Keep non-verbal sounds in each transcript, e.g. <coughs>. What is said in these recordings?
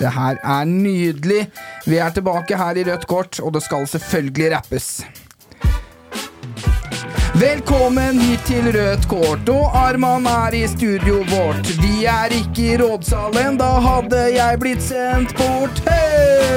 Det her er nydelig. Vi er tilbake her i Rødt kort, og det skal selvfølgelig rappes. Velkommen hit til Rødt kort, og Arman er i studio vårt. Vi er ikke i rådsalen, da hadde jeg blitt sendt bort. Hei!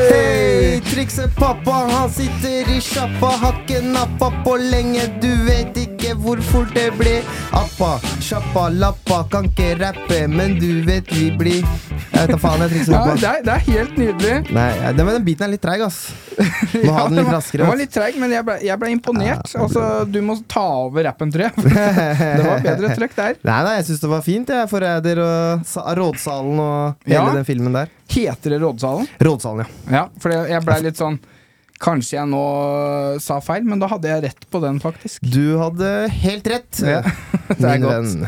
Hei, trikset pappa, han sitter i sjappa, har ikke nappa på lenge, du vet ikke hvor fort det blir. Appa, sjappa, lappa, kan ikke rappe, men du vet vi blir Jeg vet da faen, jeg trikser Ja, det, er, det er helt nydelig. Nei, det, men den biten er litt treig, ass. <laughs> Må ha den litt raskere. Den var litt treig, men jeg ble, jeg ble imponert. Altså, du må ta over rappen, tror jeg. <laughs> Det var bedre trøkk der. <laughs> Nei, nei, jeg syns det var fint, jeg. Forræder og Rådsalen og hele Ja. den filmen der. Heter det Rådsalen? Rådsalen, ja. Ja, for jeg- jeg blei litt sånn Kanskje jeg nå sa feil, men da hadde jeg rett på den, faktisk. Du hadde helt rett, Ja, <laughs> det er min godt. venn.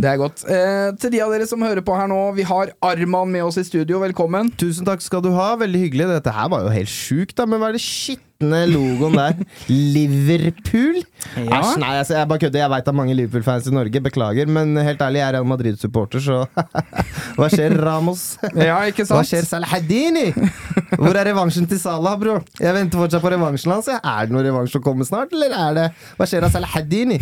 Det er godt. Eh, til de av dere som hører på her nå, vi har Arman med oss i studio. Velkommen. Tusen takk skal du ha. Veldig hyggelig. Dette her var jo helt sjukt, da. Men hva er det skitne logoen der? <laughs> Liverpool? Ja. Æsj, nei, altså, jeg bare kødder. Jeg veit det er mange Liverpool-fans i Norge. Beklager. Men helt ærlig, jeg er Real Madrid-supporter, så <laughs> Hva skjer, Ramos? Ja, ikke sant? Hva skjer, Salahadini? Hvor er revansjen til Salah, bro? Jeg venter fortsatt på revansjen hans. jeg. Er det noen revansj som kommer snart, eller er det Hva skjer av Salahadini?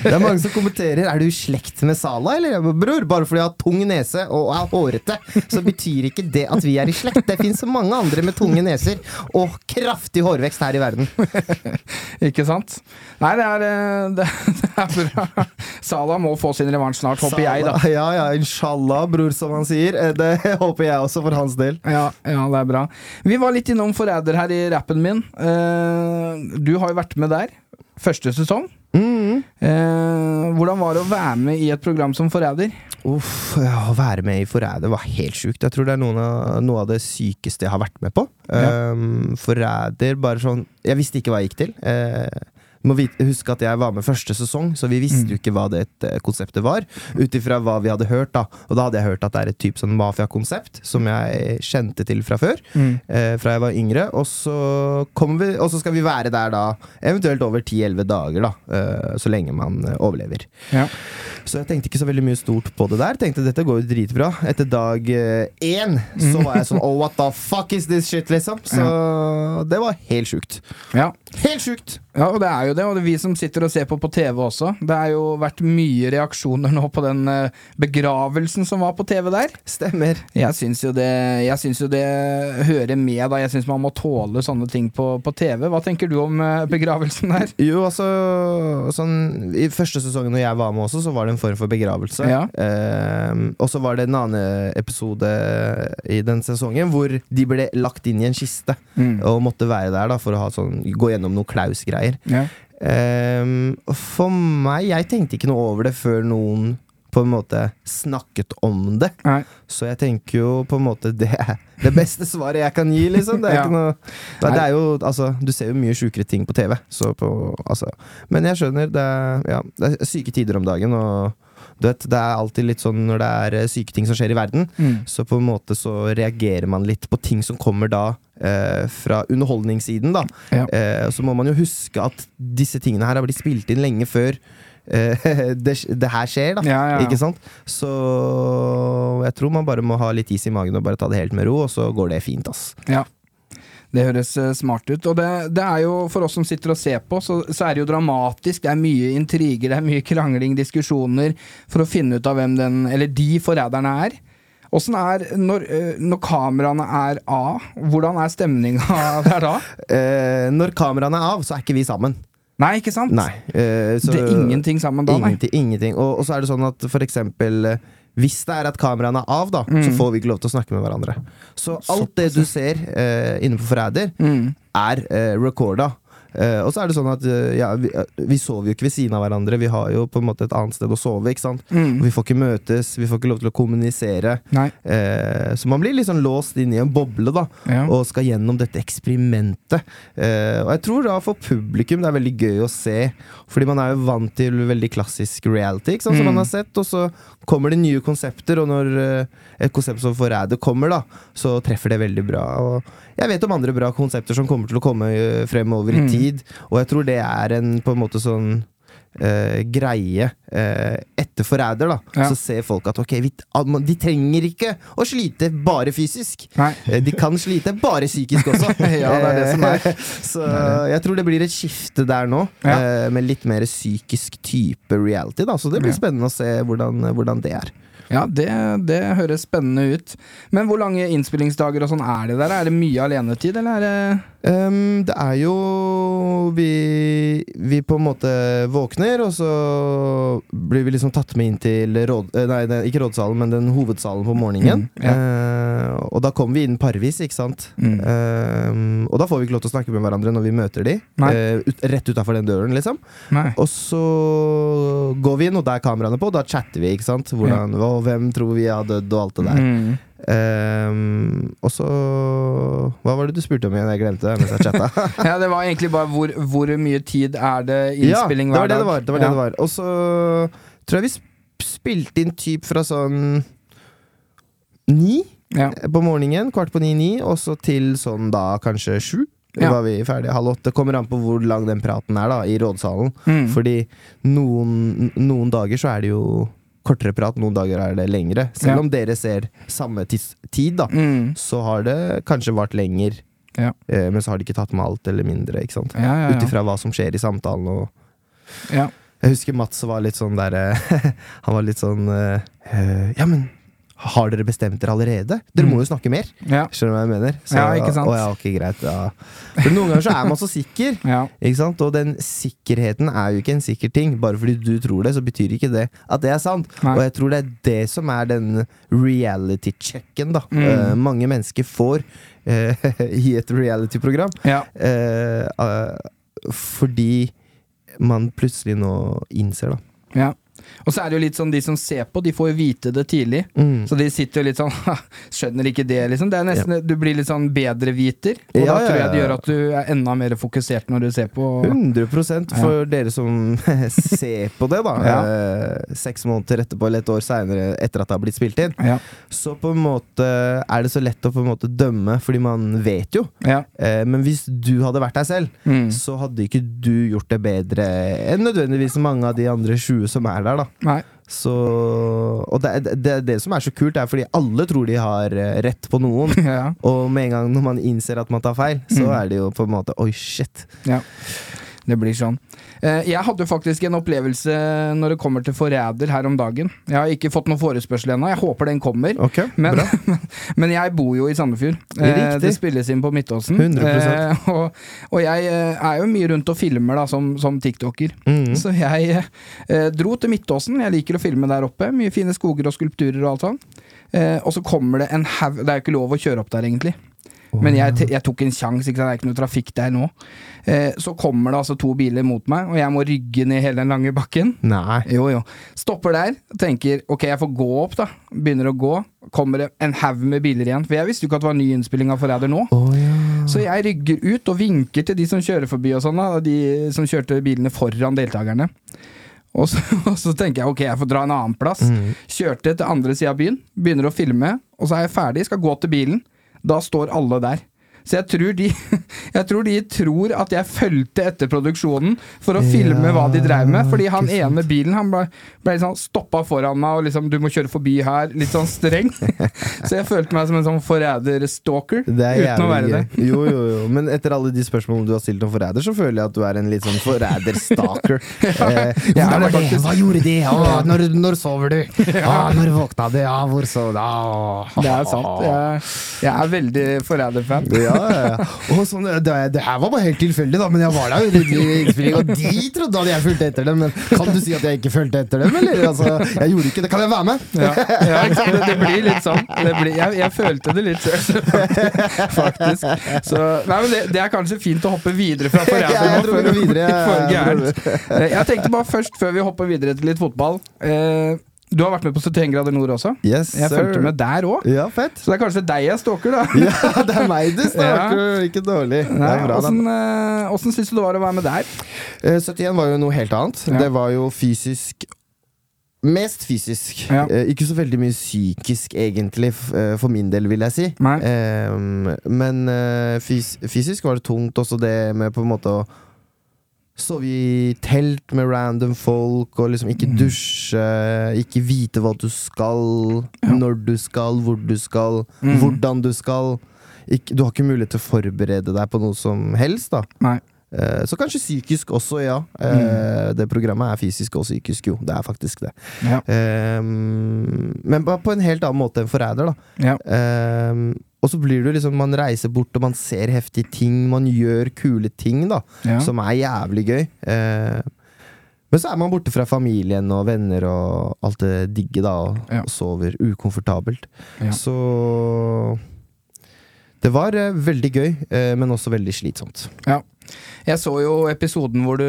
Det er mange som kommenterer Er du i slekt med Sala, eller? Bror, bare fordi jeg har tung nese og er hårete, så betyr ikke det at vi er i slekt. Det fins så mange andre med tunge neser og kraftig hårvekst her i verden. <laughs> Ikke sant? Nei, det er, eh, det, <laughs> det er bra. Sala må få sin revansj snart, håper jeg, da. Ja, ja, inshallah, bror, som han sier. Eh, Det <laughs> håper jeg også for hans del. Ja, ja, det er bra. Vi var litt innom Forræder her i rappen min. Eh, du har jo vært med der. Første sesong. Mm. Eh, hvordan var det å være med i et program som Forræder? Uff, ja, Å være med i Forræder var helt sjukt. Jeg tror det er av, noe av det sykeste jeg har vært med på. Ja. Um, Forræder, bare sånn Jeg visste ikke hva jeg gikk til. Eh, må vite, huske at jeg var med første sesong, så vi visste Mm. jo ikke hva det eh, konseptet var. Ut ifra hva vi hadde hørt, da. Og da hadde jeg hørt at det er et typ sånn mafiakonsept som jeg kjente til fra før. Eh, fra jeg var yngre. Og så, vi, og så skal vi være der da eventuelt over 10-11 dager, da. eh, så lenge man eh, overlever. Ja. Så jeg tenkte ikke så veldig mye stort på det der. Tenkte dette går jo dritbra. Etter dag eh, én så var jeg sånn Oh, what the fuck is this shit, liksom? Så det var helt sjukt. Ja. Helt sjukt! Ja, og det er jo det, og det er vi som sitter og ser på på TV også. Det har jo vært mye reaksjoner nå på den eh, begravelsen som var på TV der. Stemmer. Jeg syns jo det, jeg syns jo det hører med, da. Jeg syns man må tåle sånne ting på, på TV. Hva tenker du om eh, begravelsen der? Jo, altså sånn, I første sesongen når jeg var med også, så var det en form for begravelse. Ja. Eh, og så var det en annen episode i den sesongen hvor de ble lagt inn i en kiste. Og måtte være der da for å ha sånn, gå gjennom noen Klaus-greier. Ja. Um, for meg, jeg tenkte ikke noe over det før noen på en måte snakket om det. Nei. Så jeg tenker jo på en måte det er det beste svaret jeg kan gi, liksom. Det er Ja. noe det er jo, altså, Du ser jo mye sjukere ting på TV, så på, altså. Men jeg skjønner, det er, ja, det er syke tider om dagen, og du vet, det er alltid litt sånn når det er eh, syke ting som skjer i verden, Mm. så på en måte så reagerer man litt på ting som kommer da eh, fra underholdningssiden, da. Ja. Eh, så må man jo huske at disse tingene her har blitt spilt inn lenge før eh, <laughs> det, det her skjer, da. Ja, ja, ja. Ikke sant? Så jeg tror man bare må ha litt is i magen og bare ta det helt med ro, og så går det fint, ass. Det høres eh, smart ut. Og det, det er jo, for oss som sitter og ser på, så, så er det jo dramatisk. Det er mye intriger, det er mye krangling, diskusjoner, for å finne ut av hvem den, eller de forræderne er. Åssen er når, eh, når kameraene er av, hvordan er stemninga <laughs> der da? Eh, når kameraene er av, så er ikke vi sammen. Nei, ikke sant? Nei. eh, så- det er ingenting sammen da, nei. Ingenting. ingenting. Og, og så er det sånn at for eksempel eh, hvis det er at kameraene er av, da, Mm. så får vi ikke lov til å snakke med hverandre. Så alt det du ser uh, inne på Forræder, Mm. er uh, recorda. Eh, og så er det sånn at uh, ja, vi, uh, vi sover jo ikke ved siden av hverandre. Vi har jo på en måte et annet sted å sove. ikke sant? Mm. Og vi får ikke møtes, vi får ikke lov til å kommunisere. Nei. Så man blir sånn låst inn i en boble da Ja. og skal gjennom dette eksperimentet. Og jeg tror da for publikum det er veldig gøy å se, fordi man er jo vant til veldig klassisk reality, ikke sant, som Mm. man har sett, og så kommer det nye konsepter, og når et konsept som Forræder kommer, da, så treffer det veldig bra. Og jeg vet om andre bra konsepter som kommer til å komme fremover i Mm. Tid, og jeg tror det er en på en måte sånn Uh, greie uh, etter Forræder, da, Ja. så ser folk at ok, vi, de trenger ikke å slite bare fysisk. Eh, De kan slite bare psykisk også. <laughs> Ja, det er det som er. <laughs> Så jeg tror det blir et skifte der nå, Ja. med litt mer psykisk type reality. da Så det blir spennende å se hvordan, hvordan det er. Ja, det, det høres spennende ut. Men hvor lange innspillingsdager og sånn er det der? Er det mye alenetid, eller er det Ehm, det er jo vi, vi på en måte våkner, og så blir vi liksom tatt med inn til råd... eh, Nei, ikke rådsalen, men den hovedsalen på morgenen. Mm, ja. uh, og da kommer vi inn parvis, ikke sant. Mm. Uh, og da får vi ikke lov til å snakke med hverandre når vi møter de. Ut, rett utafor den døren, liksom. Nei. Og så går vi inn, og der er kameraene på, og da chatter vi, ikke sant. Hvordan, og hvem tror vi har dødd, og alt det der. Mm. Ehm, og så Hva var det du spurte om igjen? Jeg glemte det mens jeg chatta. <laughs> Ja, det var egentlig bare hvor, hvor mye tid er det innspilling ja, hver det dag? var det det var. Det Ja. det var. Og så tror jeg vi spilte inn typ fra sånn ni Ja. på morgenen, kvart på ni-ni, og så til sånn da kanskje sju. Ja. Var vi ferdige halv åtte. Kommer an på hvor lang den praten er da i rådsalen. Mm. Fordi noen, noen dager så er det jo kortere prat, noen dager er det lengre. Selv Ja. om dere ser samme tid, da, Mm. så har det kanskje vart lenger. Ja. Eh, men så har de ikke tatt med alt eller mindre, ikke sant. Ja, Ut ifra hva som skjer i samtalen. Og ja. jeg husker Mats var litt sånn der eh, <laughs> Han var litt sånn eh, eh, Ja, men har dere bestemt dere allerede? Dere Mm. må jo snakke mer. ja. Skjønner du hva jeg mener? Ja, ikke sant? Å ja, ok, greit. For noen ganger så er man så sikker. <laughs> ja. Ikke sant? Og den sikkerheten er jo ikke en sikker ting. Bare fordi du tror det, så betyr ikke det at det er sant. Nei. Og jeg tror det er det som er den reality-checken da Mm. uh, mange mennesker får uh, <laughs> i et reality-program. ja. Uh, fordi man plutselig nå innser, da. ja. Og så er det jo litt sånn, de som ser på, de får jo vite det tidlig. Mm. Så de sitter jo litt sånn <laughs> Skjønner ikke det, liksom. Det er nesten, Du blir litt sånn bedreviter. Og Ja, da tror jeg det gjør at du er enda mer fokusert når du ser på. 100% for dere som <laughs> ser på det, da. Ja. Eh, seks måneder etterpå eller et år seinere etter at det har blitt spilt inn. Ja. Så på en måte er det så lett å på en måte dømme, fordi man vet jo. Ja. Eh, men hvis du hadde vært deg selv, Mm. så hadde ikke du gjort det bedre enn nødvendigvis mange av de andre 20 som er der, da. Nei. Så, og det, det, det som er så kult, er fordi alle tror de har eh, rett på noen. <laughs> Ja. Og med en gang når man innser at man tar feil, så Mm. er det jo på en måte Oi, shit. Ja, det blir sånn. Eh, Jeg hadde faktisk en opplevelse når det kommer til Forræder her om dagen. Jeg har ikke fått noen forespørsel ennå, jeg håper den kommer. Okay, Men, <laughs> men jeg bor jo i Sandefjord. Eh, Riktig. Det spilles inn på Midtåsen. 100%. Eh, og, og jeg er jo mye rundt og filmer da, som, som tiktoker. Mhm. Så jeg dro til Midtåsen. Jeg liker å filme der oppe. Mye fine skoger og skulpturer og alt. Eh, og så kommer det en haug Det er jo ikke lov å kjøre opp der, egentlig. Men jeg, jeg tok en sjanse, det er ikke noe trafikk der nå. Eh, så kommer det altså to biler mot meg, og jeg må rygge ned hele den lange bakken. Nei. Jo, jo. Stopper der, tenker ok, jeg får gå opp, da. Begynner å gå. Kommer det en haug med biler igjen, for jeg visste jo ikke at det var ny innspilling av Forræder nå. Å ja. Så jeg rygger ut og vinker til de som kjører forbi og sånn, da. De som kjørte bilene foran deltakerne. Og så, <laughs> og så tenker jeg ok, jeg får dra en annen plass. Mm. Kjørte til andre sida av byen, begynner å filme, og så er jeg ferdig, skal gå til bilen. Da står alle der. Så jeg tror de, <laughs> jeg tror de tror at jeg fulgte etter produksjonen for å filme Ja, hva de dreiv med. Fordi han ene sant. ene bilen han ble, ble sånn stoppa foran meg og liksom 'du må kjøre forbi her', litt sånn streng. <laughs> Så jeg følte meg som en sånn forræder-stalker. Er Uten å være det. Jo, jo, jo. Men etter alle de spørsmålene du har stilt om forræder, så føler jeg at du er en litt sånn forræder-stalker. <laughs> eh, er det det? Hva gjorde de? Å, når, når sover du? Å, når våkna du? Ja, hvor sov du? Det er sant. Jeg, jeg er veldig forræder-fan. Ja, ja. Og sånn, det, det her var bare helt tilfeldig, da, men jeg var der jo i innspillinga. de trodde at jeg fulgte etter dem. Men kan du si at jeg ikke fulgte etter dem, eller? Altså, jeg gjorde ikke det. Kan jeg være med? Ja, ja det, det blir litt sånn. Det blir, jeg, jeg følte det litt selv, <laughs> faktisk. Så, nei, men det, det er kanskje fint å hoppe videre fra <laughs> Ja, jeg vi går videre, <laughs> jeg Jeg tenkte bare først, før vi hopper videre til litt fotball eh, Du har vært med på 71 grader nord også? Yes, Jeg fulgte med der òg. Ja, fett. Så det er kanskje deg jeg stalker, da. Ja, det er meg du <laughs> snakker, ikke dårlig. Det er bra. Åssen eh, syns du det var å være med der? Uh, 71 var jo noe helt annet. Ja. Det var jo fysisk Mest fysisk. Ja. Eh, ikke så veldig mye psykisk, egentlig, eh, for min del, vil jeg si. Ehm, men eh, fys fysisk var det tungt også det med på en måte å sove i telt med random folk, og liksom ikke dusje, ikke vite hva du skal, Ja. når du skal, hvor du skal, Mm. hvordan du skal. Ikke, du har ikke mulighet til å forberede deg på noe som helst, da. Nei. Eh, Så kanskje psykisk også, ja. Eh, Det programmet er fysisk og psykisk, jo. Det er faktisk det. Ja. Eh, Men på en helt annen måte enn Forræder, da. Ja. Og så blir det liksom Man reiser bort, og man ser heftige ting. Man gjør kule ting, da. Ja. Som er jævlig gøy. Eh, men så er man borte fra familien og venner og alt det digge, da. Og Ja. sover ukomfortabelt. Ja. Så det var eh, veldig gøy, eh, men også veldig slitsomt. Jeg så jo episoden hvor du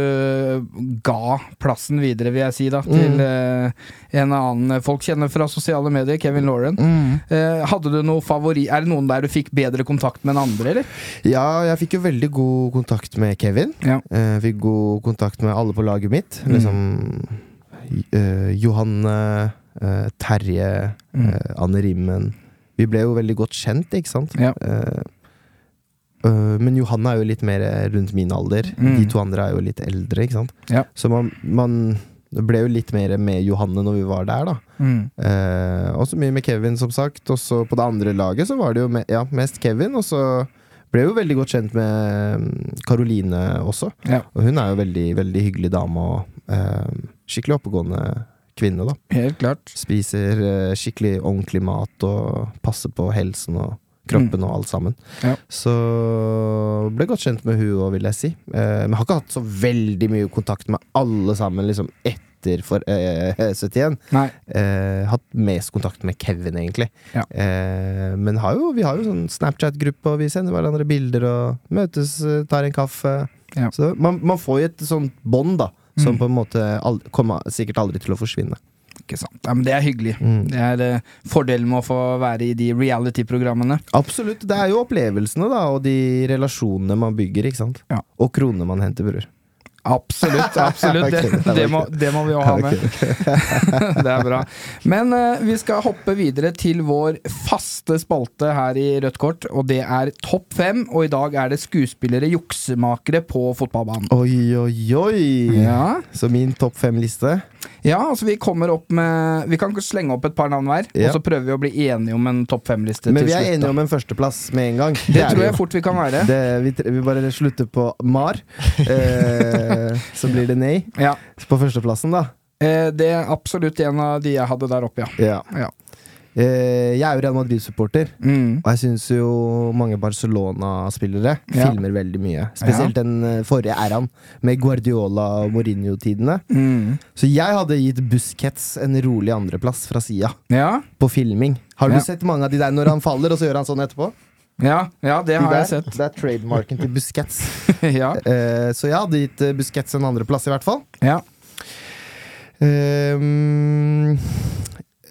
ga plassen videre, vil jeg si, da, til Mm. eh, en annen folk kjenner fra sosiale medier, Kevin Lauren. Eh, hadde du noe favori Er det noen der du fikk bedre kontakt med enn andre, eller? Ja, jeg fikk jo veldig god kontakt med Kevin. Ja. Eh, fikk god kontakt med alle på laget mitt. Mm. Liksom eh, Johanne, eh, Terje, Mm. eh, Anne Rimmen. Vi ble jo veldig godt kjent, ikke sant? Ja. Eh, øh, men Johanne er jo litt mer rundt min alder. Mm. De to andre er jo litt eldre, ikke sant? Ja. Så man, man det ble jo litt mer med Johanne når vi var der, da. Mm. Eh, også mye med Kevin, som sagt. Og så på det andre laget så var det jo me ja, mest Kevin. Og så ble jeg jo veldig godt kjent med mm, Karoline også. Ja. Og hun er jo veldig, veldig hyggelig dame og eh, skikkelig oppegående kvinne, da. Helt klart. Spiser eh, skikkelig ordentlig mat og passer på helsen og kroppen og alt sammen. Mm. Ja. Så ble godt kjent med hun òg, vil jeg si. Eh, men har ikke hatt så veldig mye kontakt med alle sammen liksom etter for eh, 71. Nei. Eh, hatt mest kontakt med Kevin, egentlig. Ja. Eh, men har jo, vi har jo sånn Snapchat-gruppe, og vi sender hverandre bilder og møtes, eh, tar en kaffe. Ja. Så man, man får jo et sånt bånd, da. Som Mm. på en måte aldri, kommer sikkert aldri til å forsvinne. Ikke sant. Ja, men det er hyggelig. Mm. Det er eh, fordelen med å få være i de reality-programmene. Absolutt. Det er jo opplevelsene da, og de relasjonene man bygger, ikke sant. Ja. Og kronene man henter, bror. Absolutt. <laughs> absolutt det, det må, det må vi jo ha med. <laughs> det er bra. Men uh, vi skal hoppe videre til vår faste spalte her i Rødt kort, og det er Topp fem. Og i dag er det skuespillere, juksemakere på fotballbanen. Oi, oi, oi! Ja. Så min topp fem-liste. ja, altså vi kommer opp med Vi kan slenge opp et par navn hver, Ja. og så prøver vi å bli enige om en topp fem-liste Men vi er slutt. enige om en førsteplass med en gang. Det det tror jeg fort vi kan være. Det, vi, vi bare slutter på Mar. Eh, <laughs> så blir det nei. Ja. På førsteplassen, da. Eh, det er absolutt en av de jeg hadde der oppe, ja. Ja. Eh, jeg er jo Real Madrid-supporter, Mm. og jeg syns jo mange Barcelona-spillere filmer veldig mye. Spesielt den eh, forrige æraen, med Guardiola og Mourinho-tidene. Mm. Så jeg hadde gitt Busquets en rolig andreplass fra sida, Ja. på filming. Har du sett mange av de der når han faller, og så gjør han sånn etterpå? Ja, ja, det De har der, jeg sett. Det er trademarken til Busquets. <laughs> ja, Uh, så jeg hadde gitt eh, Busquets en andreplass, i hvert fall. ja. Uh,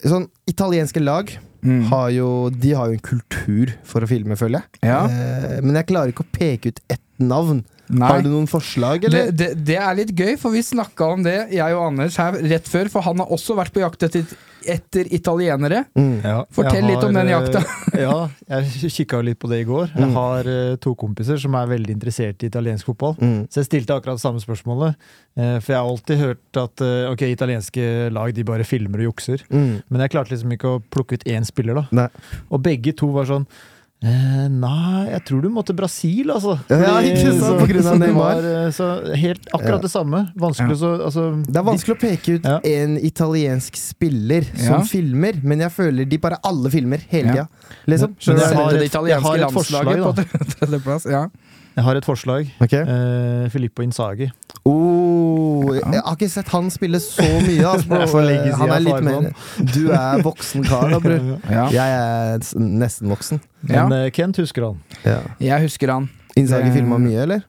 sånn italienske lag Mm. har jo, de har jo en kultur for å filme, føler jeg. ja. Uh, men jeg klarer ikke å peke ut ett navn. Nei. Har du noen forslag, Det, eller? det, det er litt gøy, for vi snakka om det, jeg og Anders, her rett før. For han har også vært på jakt etter, etter italienere. Mm. Ja, Fortell har, litt om den eh, jakta. <laughs> ja, jeg kikka litt på det i går. Mm. Jeg har eh, to kompiser som er veldig interessert i italiensk fotball. Mm. Så jeg stilte akkurat samme spørsmålet. eh, For jeg har alltid hørt at ok, italienske lag de bare filmer og jukser. Mm. Men jeg klarte liksom ikke å plukke ut én spiller, da. Nei. Og begge to var sånn eh, nei, jeg tror du måtte Brasil, altså. Ja, ikke sant, på grunn av <laughs> Neymar. var, eh, Så helt akkurat Ja. det samme. Vanskelig så altså, Det er vanskelig å peke ut Ja. en italiensk spiller som Ja. filmer, men jeg føler de bare alle filmer hele Ja. tida. Liksom. Jeg har et- jeg har et forslag, da. <laughs> på. Ja. Jeg har et forslag. Okay. Eh, Filippo Inzaghi. Oh, jeg har ikke sett han spille så mye. Altså, <laughs> han er litt mer Du er voksen kar, da, bror. <laughs> Ja. Jeg er nesten voksen. Men ja. Kent husker han. Ja. Jeg husker han. Inzaghi Det- filma mye, eller?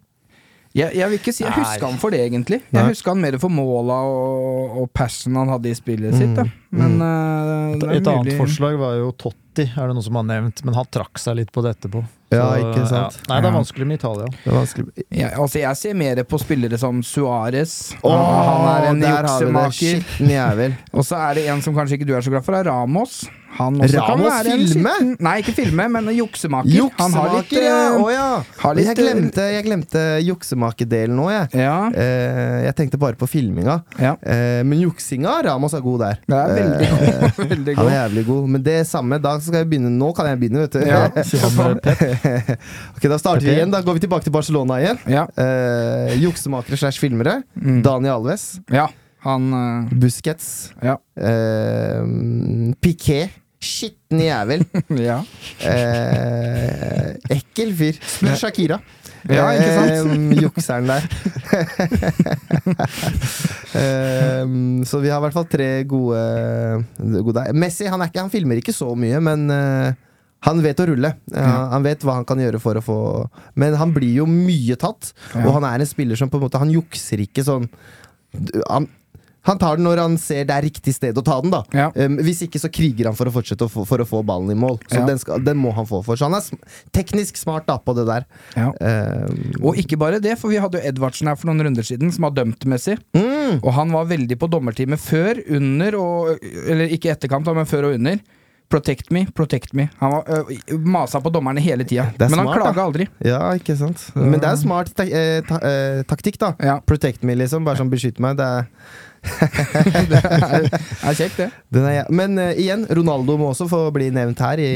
Jeg, jeg vil ikke si jeg Nei. husker han for det, egentlig. Nei. Jeg husker han mer for måla og, og passion han hadde i spillet sitt. Da. Mm. Men Mm. uh, det er Et annet mulig- forslag var jo Totti, er det noen som har nevnt, men han trakk seg litt på det etterpå. Ja, ikke sant. ja. Nei, det er vanskelig med Italia. Det er vanskelig. Ja, altså jeg ser mer på spillere som Suárez. Oh, han er en juksemaker. Og så er det en som kanskje ikke du er så glad for, er Ramos. Han også kan være en filme? skitten- Nei, ikke filme, men juksemaker. juksemaker har litt, ja! eh, Å ja. har litt, jeg glemte, jeg glemte juksemakerdelen nå, jeg. Ja, Eh, jeg tenkte bare på filminga. ja. Eh, men juksinga, Ramos er god der. Det er veldig Eh, <laughs> god. veldig Han er jævlig god. Men det samme, da skal jeg begynne Nå kan jeg begynne, vet du. <laughs> <laughs> Ok, Da starter vi igjen. Da går vi tilbake til Barcelona igjen. Ja. Eh, juksemakere slash filmere. Mm. Daniel Alves. ja. Han uh... Busquets. Ja. Uh, Piquet. Skitten jævel. <laughs> Ja. Eh, ekkel fyr. Spør Shakira. Ja, ikke sant? Eh, <laughs> jukseren der. <laughs> eh, så vi har i hvert fall tre gode, gode Messi han, ikke, han filmer ikke så mye, men eh, han vet å rulle. Ja. Han vet hva han kan gjøre for å få Men han blir jo mye tatt, og han er en spiller som på en måte Han jukser ikke sånn han, han tar den når han ser det er riktig sted å ta den. da Ja. Um, Hvis ikke så kriger han for å fortsette å få, for å få ballen i mål. Så Ja. den, skal, den må han få for. Så han er sm teknisk smart da på det der. Ja. Um, Og ikke bare det, for vi hadde jo Edvardsen her for noen runder siden, som har dømt Messi. mm, Og han var veldig på dommerteamet før, under og Eller ikke etterkant, men før og under. Protect me, protect me. Han var, øh, masa på dommerne hele tida. Men han smart, da. klaga aldri. ja, ikke sant. Men det er smart ta eh, ta eh, taktikk, da. Protect me, liksom. Bare sånn beskytt meg. Det er, det er, er kjekt, det. er, men uh, igjen, Ronaldo må også få bli nevnt her i,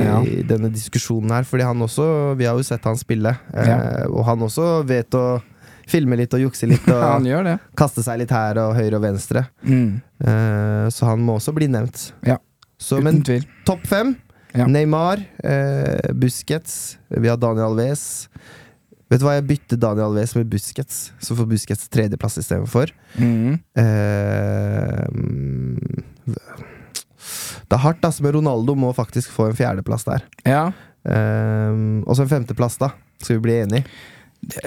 Ja. i denne diskusjonen her. Fordi han også Vi har jo sett han spille, uh, Ja. og han også vet å filme litt og jukse litt og <laughs> Han gjør det. kaste seg litt her og høyre og venstre. Mm. Uh, så han må også bli nevnt. Ja. Så, Uten men tvil. topp fem. Neymar, Busquets, vi har Daniel Alves. Vet du hva, jeg bytter Daniel Alves med Busquets, så får Busquets tredjeplass istedenfor. Mm. Eh, det er hardt, altså, men Ronaldo må faktisk få en fjerdeplass der. Ja. Eh, og så en femteplass, da. Skal vi bli enige?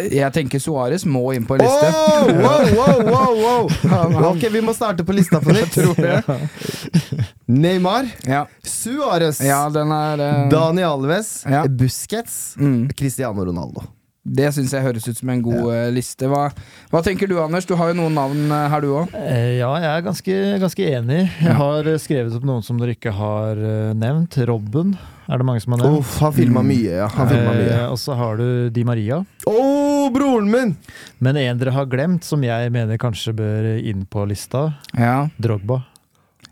Jeg tenker Suárez må inn på en liste. Oh, wow, wow, wow, wow. <laughs> Han- han- Ok, vi må starte på lista på nytt. <laughs> <laughs> Neymar, Ja, Suárez, ja den eh, Dani Alves, Ja. Busquets, mm. Cristiano Ronaldo. Det syns jeg høres ut som en god ja. liste. Hva, hva tenker du, Anders? Du har jo noen navn eh, her, du òg. Eh, Ja, jeg er ganske, ganske enig. Jeg har eh, skrevet opp noen som dere ikke har eh, nevnt. Robben er det mange som har nevnt. Uff, han filma mye, ja. Han mye. Eh, og så har du Di Maria. Å, broren min! Men en dere har glemt, som jeg mener kanskje bør inn på lista, Ja. Drogba.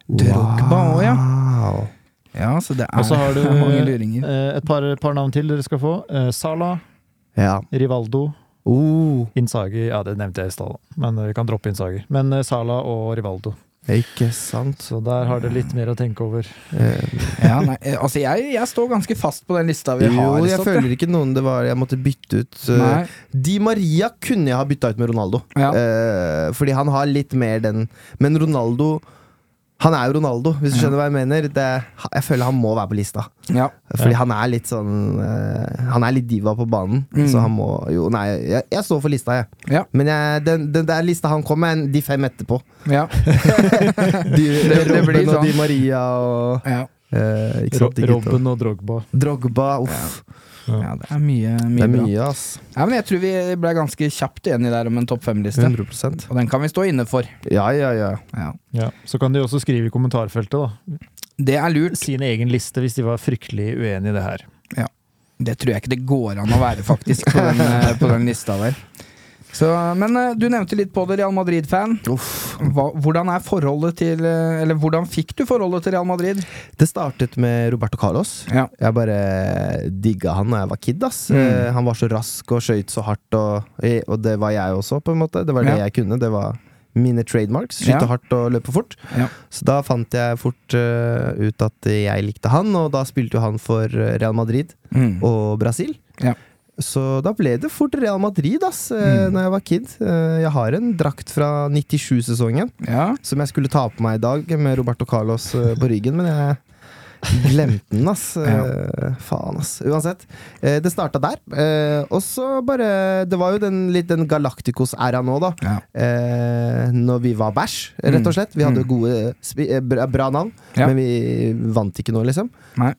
Drogba òg, ja. Wow. ja. Så det Og så har du er <laughs> mange luringer. eh, et par, par navn til dere skal få. Eh, Sala, Ja. Rivaldo, Oh, Inzaghi Ja, det nevnte jeg i stad, men eh, vi kan droppe innsager Men uh, Sala og Rivaldo. ikke sant. Så der har dere litt mer å tenke over. Eh, Ja, nei, eh, altså jeg, jeg står ganske fast på den lista vi jo, har. jeg stått, føler ikke noen det var jeg måtte bytte ut. eh, Nei. Di Maria kunne jeg ha bytta ut med Ronaldo. Ja. Eh, fordi han har litt mer den Men Ronaldo Han er jo Ronaldo, hvis du skjønner hva jeg mener. Det, jeg føler han må være på lista. Ja. Fordi han er litt sånn eh, Han er litt diva på banen, Mm. så han må jo Nei, jeg, jeg står for lista, jeg. Ja. Men jeg, den, den der lista han kom med, de fem etterpå. Ja. <laughs> <laughs> De, det Robben blir og sånn. Di Maria og ja. eh. Robben og Drogba. Drogba, uff. ja, det er mye, mye, Det er bra. ass. Ja, men jeg tror vi ble ganske kjapt enige der om en topp fem-liste. Og den kan vi stå inne for. Ja, ja, ja. Ja. Ja. Så kan de også skrive i kommentarfeltet da. Det er lurt. sin egen liste hvis de var fryktelig uenig i det her. Det tror jeg ikke det går an å være, faktisk, på den, eh, på den lista der. Så, men eh, du nevnte litt på det, Real Madrid-fan. Hvordan er forholdet til eh, Eller hvordan fikk du forholdet til Real Madrid? Det startet med Roberto Carlos. Ja. Jeg bare digga han da jeg var kid. ass Mm. Eh, Han var så rask og skøyt så hardt, og, og det var jeg også, på en måte. Det var det Ja. jeg kunne. Det var mine trademarks. Skyte Ja. hardt og løpe fort. Ja. Så da fant jeg fort uh, ut at jeg likte han, og da spilte jo han for Real Madrid Mm. og Brasil. Ja. Så da ble det fort Real Madrid ass, eh, Mm. når jeg var kid. Eh, Jeg har en drakt fra 97-sesongen ja. som jeg skulle ta på meg i dag med Roberto Carlos eh, på ryggen, men jeg, Glemte den, ass. <laughs> Ja. Eh, faen, ass. Uansett. Eh, det starta der. Eh, og så bare Det var jo den, litt den Galacticos-æra nå, da. Ja. Når vi var bæsj, rett og slett. Vi hadde Mm. gode, bra, navn, Ja. men vi vant ikke noe, liksom.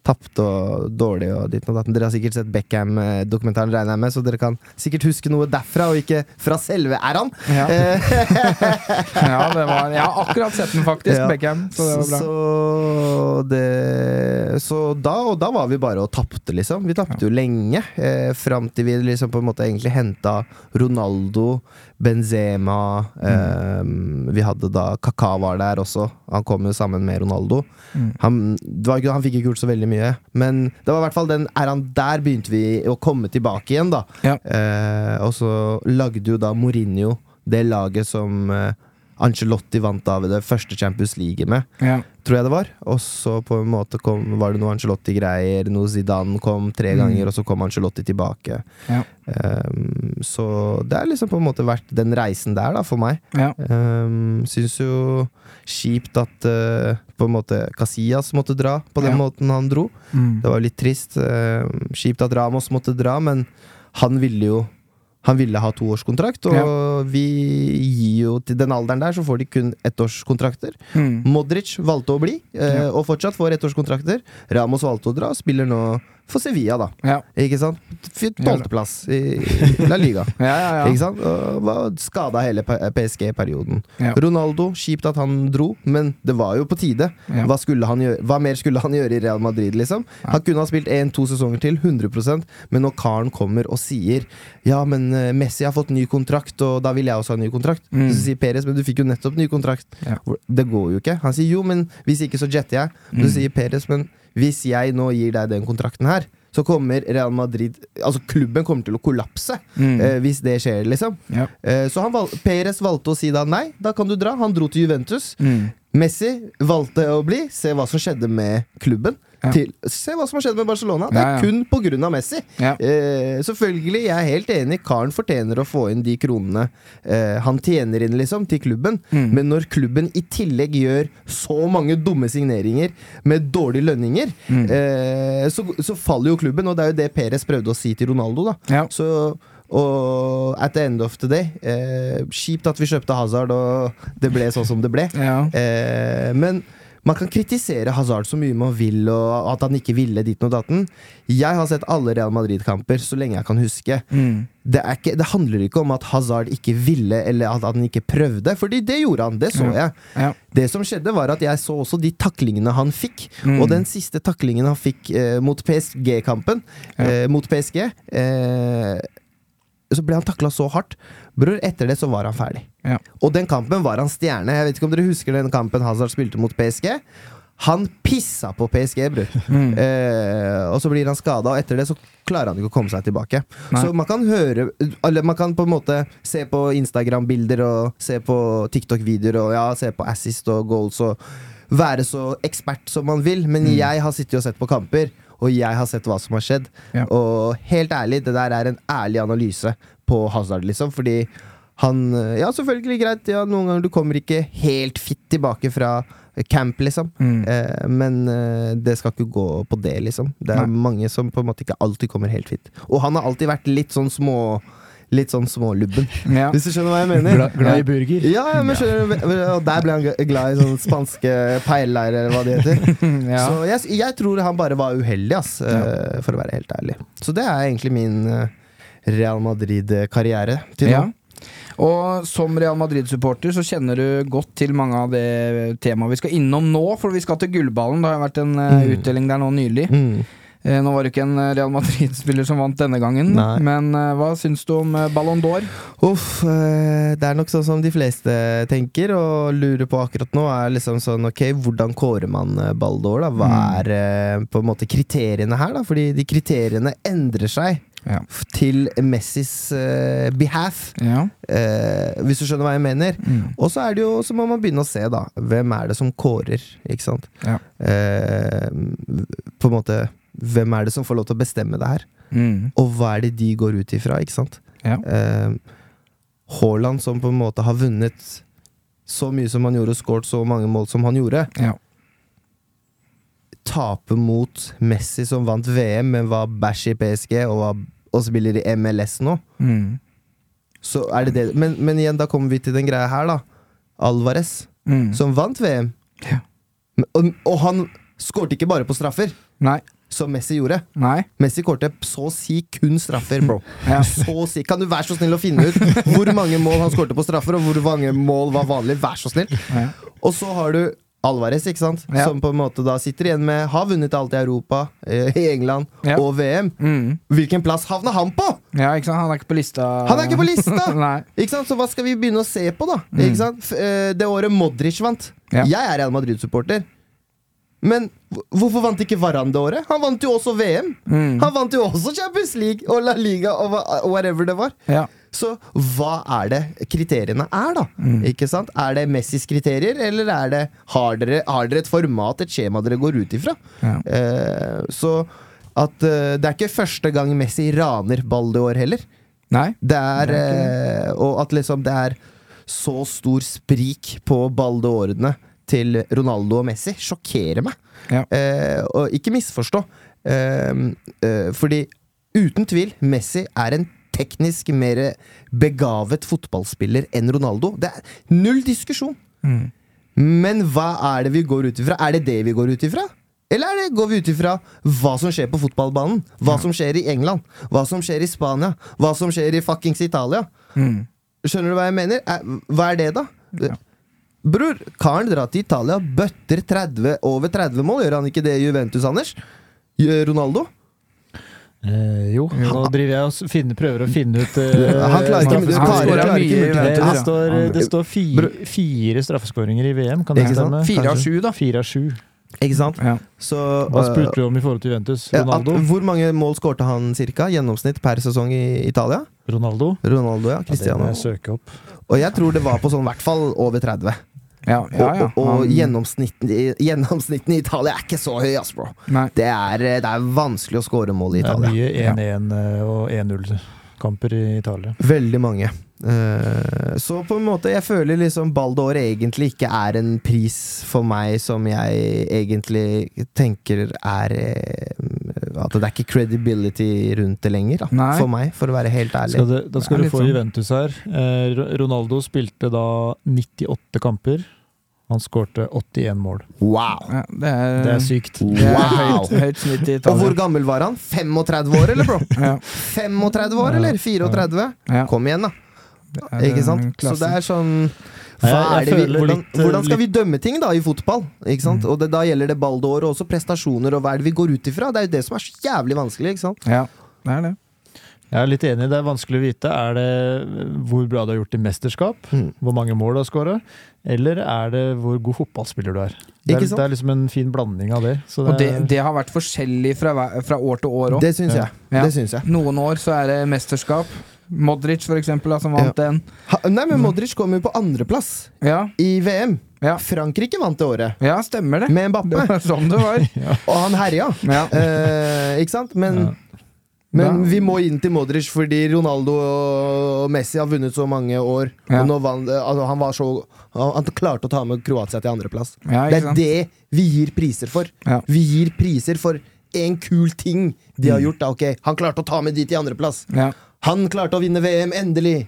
Tapte og dårlig og ditt og datt. Dere har sikkert sett Beckham-dokumentaren, regner jeg med, så dere kan sikkert huske noe derfra, og ikke fra selve æraen. Ja. <laughs> Ja, det var Jeg har akkurat sett den, faktisk. Beckham. Så det var bra. Så, det, så da, og da var vi bare og tapte, liksom. Vi tapte jo lenge. Eh, Fram til vi liksom på en måte egentlig henta Ronaldo, Benzema eh, Vi hadde da Kaka var der også. Han kom jo sammen med Ronaldo. Mm. Han, det var han fikk ikke gjort så veldig mye, men det var i hvert fall den æraen der begynte vi å komme tilbake igjen, da. Ja. Eh, og så lagde jo da Mourinho det laget som eh, Ancelotti vant av det første Champions League med, Ja. tror jeg det var. Og så på en måte kom, var det noe Ancelotti-greier, noe Zidane kom tre Mm. ganger, og så kom Ancelotti tilbake. Ja. Um, så det har liksom på en måte vært den reisen der, da, for meg. Ja. Um, syns jo kjipt at uh, på en måte Casillas måtte dra på den Ja. måten han dro. Mm. Det var litt trist. ehm, kjipt at Ramos måtte dra, men han ville jo han ville ha toårskontrakt, og vi gir jo til den alderen der, så får de kun ettårskontrakter. Mm. Modric valgte å bli, eh, Ja. og fortsatt får ettårskontrakter. Ramos valgte å dra, spiller nå for Sevilla, da. Ja. Ikke sant? Tolvteplass i La Liga. <laughs> Ja, ja, ja. Skada hele PSG-perioden. Ronaldo, kjipt at han dro, men det var jo på tide. Hva, hva mer skulle han gjøre i Real Madrid, liksom? Han kunne ha spilt én-to sesonger til, 100% men når karen kommer og sier Ja, men eh, Messi har fått ny kontrakt, og da vil jeg også ha ny kontrakt. Mm. Så sier Perez, men du fikk jo nettopp ny kontrakt. Det går jo ikke. Han sier jo, men hvis ikke så jetter jeg. Så Mm. sier Perez, men hvis jeg nå gir deg den kontrakten her, så kommer Real Madrid Altså klubben kommer til å kollapse Mm. eh, hvis det skjer, liksom. Ja. Eh, så han val Perez valgte å si da nei, da kan du dra. Han dro til Juventus. Mm. Messi valgte å bli. Se hva som skjedde med klubben. Ja. Til, se hva som har skjedd med Barcelona. Det er Ja, ja. kun av Messi. Eh, selvfølgelig, jeg er helt enig. Karen fortjener å få inn de kronene eh, han tjener inn liksom til klubben. Mm. Men når klubben i tillegg gjør så mange dumme signeringer med dårlige lønninger, Mm. eh, så, så faller jo klubben. Og det er jo det Perez prøvde å si til Ronaldo. da så og at the end of the day eh, Kjipt at vi kjøpte Hazard, og det ble sånn som det ble. Ja. Eh, men man kan kritisere Hazard så mye man vil, og at han ikke ville dit og datten. Jeg har sett alle Real Madrid-kamper så lenge jeg kan huske. Mm. Det, ikke, det handler ikke om at Hazard ikke ville, eller at han ikke prøvde, Fordi det gjorde han. Det så Ja. jeg. Ja. Det som skjedde, var at jeg så også de taklingene han fikk. Mm. Og den siste taklingen han fikk eh, mot PSG-kampen, Ja. eh, mot PSG eh, Så ble han takla så hardt. Bror, etter det så var han ferdig. Ja. Og den kampen var han stjerne. Jeg vet ikke om dere husker den kampen Hazard spilte mot PSG? Han pissa på PSG, bror. <laughs> Mm. Eh, og så blir han skada, og etter det så klarer han ikke å komme seg tilbake. Nei. Så man kan høre Eller man kan på en måte se på Instagram-bilder og se på TikTok-videoer og ja, se på assist og goals og være så ekspert som man vil, men Mm. jeg har sittet og sett på kamper. Og jeg har sett hva som har skjedd. Ja. Og helt ærlig, det der er en ærlig analyse på Hazard, liksom. Fordi han Ja, selvfølgelig, greit, ja, noen ganger du kommer ikke helt fitt tilbake fra camp, liksom. Mm. Eh, men eh, det skal ikke gå på det, liksom. Det er Nei. mange som på en måte ikke alltid kommer helt fit. Og han har alltid vært litt sånn små Litt sånn smålubben, <laughs> Ja. hvis du skjønner hva jeg mener. Gla, glad i burger. Ja, ja, men skjønner du, og der ble han glad i sånne spanske paellaer, eller hva det heter. <laughs> ja. Så jeg, jeg tror han bare var uheldig, ass, eh, for å være helt ærlig. Så det er egentlig min eh, Real Madrid-karriere til nå. Ja. Og som Real Madrid-supporter så kjenner du godt til mange av det temaet vi skal innom nå, for vi skal til gullballen. Det har vært en eh, Mm. utdeling der nå nylig. Mm. Eh, nå var det ikke en eh, Real Madrid-spiller som vant denne gangen, Nei. men eh, hva syns du om Ballon d'Or? Uff, eh, det er nok sånn som de fleste tenker og lurer på akkurat nå, er liksom sånn ok, hvordan kårer man Ballon d'Or, da? Hva Mm. er på en måte kriteriene her, da? Fordi de kriteriene endrer seg Ja. til Messis uh, behalf, Ja. Uh, hvis du skjønner hva jeg mener. Mm. Og så er det jo, så må man begynne å se, da. Hvem er det som kårer, ikke sant? Ja. Uh, på en måte Hvem er det som får lov til å bestemme det her? Mm. Og hva er det de går ut ifra, ikke sant? Ja. Haaland som på en måte har vunnet så mye som han gjorde, og skåret så mange mål som han gjorde. Ja. tape mot Messi, som vant VM, men var bæsj i PSG og, var, og spiller i MLS nå. Mm. Så er det det. Men, men igjen, da kommer vi til den greia her, da. Alvarez, Mm. som vant VM. Ja. Og, og han skårte ikke bare på straffer, Nei. som Messi gjorde. Nei. Messi skårte så å si kun straffer, bro. <laughs> Ja. Si. Kan du være så snill å finne ut hvor mange mål han skårte på straffer, og hvor mange mål var vanlig? Vær så snill. Ja. Og så har du Alvarez, ikke sant? Ja. som på en måte da sitter igjen med Har vunnet alt i Europa, eh, i England Ja. og VM. Mm. Hvilken plass havna han på?! ja, ikke sant? Han er ikke på lista. Han er ikke på lista! <laughs> Ikke sant? Så hva skal vi begynne å se på, da? Ikke sant? Eh, det året Modric vant. Ja. Jeg er Real Madrid-supporter. Men hvorfor vant ikke Varan det året? Han vant jo også VM! Mm. Han vant jo også Champions League og La Liga og whatever det var. Ja. Så hva er det kriteriene er, da? Mm. Ikke sant? Er det Messis kriterier, eller er det, har, dere, har dere et format, et skjema dere går ut ifra? Ja. Eh, så at eh, det er ikke første gang Messi raner Baldeår heller. Nei. Det er, Det eh, Og at liksom det er så stor sprik på baldeårene til Ronaldo og Messi, sjokkerer meg. Ja. Og ikke misforstå. Fordi uten tvil, Messi er en teknisk mer begavet fotballspiller enn Ronaldo. Det er null diskusjon. Mm. Men hva er det vi går ut ifra? Er det det vi går ut ifra? Eller er det, går vi ut ifra hva som skjer på fotballbanen? Hva som skjer i England? Hva som skjer i Spania? Hva som skjer i fuckings Italia? Mm. Skjønner du hva jeg mener? Er, hva er det, da? Ja. Bror, karen drar til Italia, bøtter 30, over 30 mål. Gjør han ikke det i Juventus, Anders? Ronaldo? Eh, jo, nå driver jeg og finner, prøver å finne ut <laughs> eh, Han klarer ikke- det, klarer, klarer ikke det, det står, det står fire, fire straffeskåringer i VM, kan det stemme? Fire av sju, da. Fire av sju. Ikke sant? Ja. Så Hva øh, spurte du om i forhold til Juventus? ja, at, Hvor mange mål skårte han cirka? Gjennomsnitt per sesong i Italia? Ronaldo? Ronaldo, ja. Ja, det må jeg søke opp. Og jeg tror det var på sånn hvert fall over 30. Ja, ja, ja. Og, og, og gjennomsnitten, i- gjennomsnitten i Italia er ikke så høy, ass, bro. Det er, det er vanskelig å score mål i Det er mye 1-1 eh, og 1-0-kamper i Italia. Veldig mange. Eh, så på en måte, jeg føler liksom Baldor egentlig ikke er en pris for meg som jeg egentlig tenker er eh, At det er ikke credibility rundt det lenger, da. For meg, for å være helt ærlig. Skal det, da skal du få sånn. Juventus her. Eh, Ronaldo spilte da 98 kamper. Han skårte 81 mål. Wow! Ja, det er, Det er sykt. det er høyt, høyt snitt i Og hvor gammel var han? 35 år, eller, bro? Ja, 35 år, eller? 34? ja. Kom igjen, da. Er Ikke sant? Så det er sånn hva er det vi, hvordan, eh, hvordan skal vi dømme ting da i fotball? Ikke sant? Og det, da gjelder det ballår og også prestasjoner, og hva er det vi går ut ifra? Det er jo det som er så jævlig vanskelig. ikke sant? Ja, det er det. Jeg er litt enig, det er vanskelig å vite. Er det hvor bra du har gjort i mesterskap? Mm. Hvor mange mål du har skåra? Eller er det hvor god fotballspiller du er? Det er, det er liksom en fin blanding av det. Så Og det, det, det har vært forskjellig fra, fra år til år òg. Det syns Ja. jeg. Ja. Det syns jeg. Noen år så er det mesterskap. Modric, for eksempel, da, som vant den. Ha, nei, men Modric kom jo på andreplass Ja, i VM. Ja. Frankrike vant det året, ja, stemmer det. med Det var <laughs> sånn det var. <laughs> Og han herja. Ja. Eh, ikke sant? Men, Ja. Men vi må inn til Modric fordi Ronaldo og Messi har vunnet så mange år. Ja. Vant, altså, han, var så, han, klarte å ta med Kroatia til andreplass. Ja, Det er det vi gir priser for. Ja. Vi gir priser for en kul ting de Mm. har gjort. Da. Okay, han klarte å ta med de til andreplass. Ja. Han klarte å vinne VM, endelig!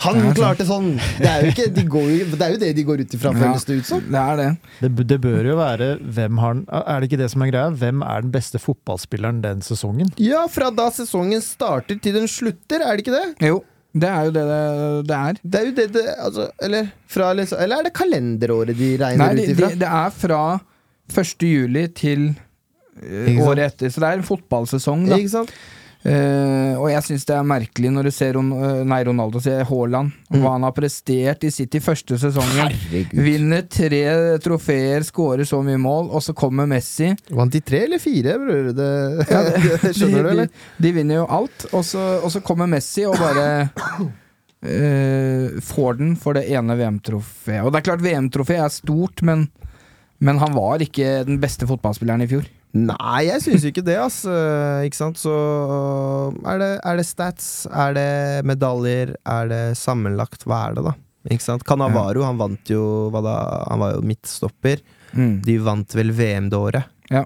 Han det klarte sånn! Det er, jo ikke, de går jo, det er jo det de går ut ifra, føles det ut som. Det er det. det, det bør jo være hvem har Er det ikke det som er greia? Hvem er den beste fotballspilleren den sesongen? Ja, fra da sesongen starter til den slutter, er det ikke det? Jo, det er jo det det, det er. Det er jo det det altså, eller, fra, liksom, eller er det kalenderåret de regner Nei, de, ut ifra? det, det er fra 1. juli til eh, året etter. Så det er en fotballsesong, da. Ikke sant? Eh, og jeg syns det er merkelig når du ser Ron eh, Nei, Ronaldo, sier Haaland. Mm. Hva han har prestert i City første sesongen. Herregud. Vinner tre trofeer, skårer så mye mål, og så kommer Messi. Vant de tre eller fire, bror? Det, Ja, <laughs> det- skjønner du, de, eller? De, de vinner jo alt, og så, og så kommer Messi og bare uh, <coughs> får den for det ene VM-trofeet. Og det er klart, VM-trofeet er stort, men, men han var ikke den beste fotballspilleren i fjor. Nei, jeg syns ikke det, ass. Eh, Ikke sant? Så er det, er det stats? Er det medaljer? Er det sammenlagt? Hva er det, da? Ikke sant? Canavaro, han vant jo hva da? Han var jo midtstopper. Mm. De vant vel VM det året. Ja.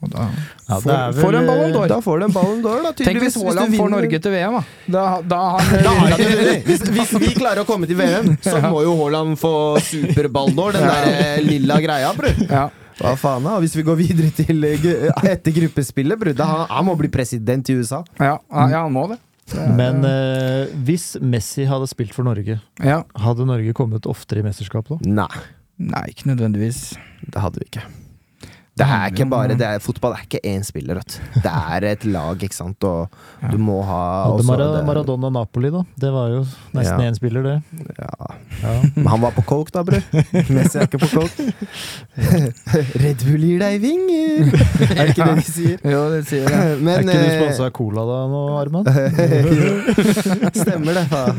Og da Ja, får, vel- får du en Ballon d'Or. Da får du en Ballon d'Or, da. Tenk hvis Haaland får vinner- Norge til VM, da. Da, da Da har det. Hvis, hvis vi klarer å komme til VM, så må jo Haaland få superball d'Or, den der eh, lilla greia, bror. ja. Hva faen da? Hvis vi går videre til eh, etter gruppespillet, Brudde, Han, han må bli president i USA. Ja, ja, han må det. Men eh, hvis Messi hadde spilt for Norge, Ja. hadde Norge kommet oftere i mesterskap da? Nei, Nei, ikke nødvendigvis. det hadde vi ikke. Det er ikke bare det er, Fotball er ikke én spiller, vet du. Det er et lag, ikke sant, og du må ha Hadde Mar det- Maradona Napoli, da. Det var jo nesten Ja. én spiller, det. Ja. Ja. Men han var på coke, da, bror. Messi er ikke på coke. <laughs> Red Bull gir deg vinger! Er det ikke det de sier? <laughs> Jo, det sier jeg. er ikke du eh, sponsa av Cola da nå, Arman? <laughs> Stemmer det, faen.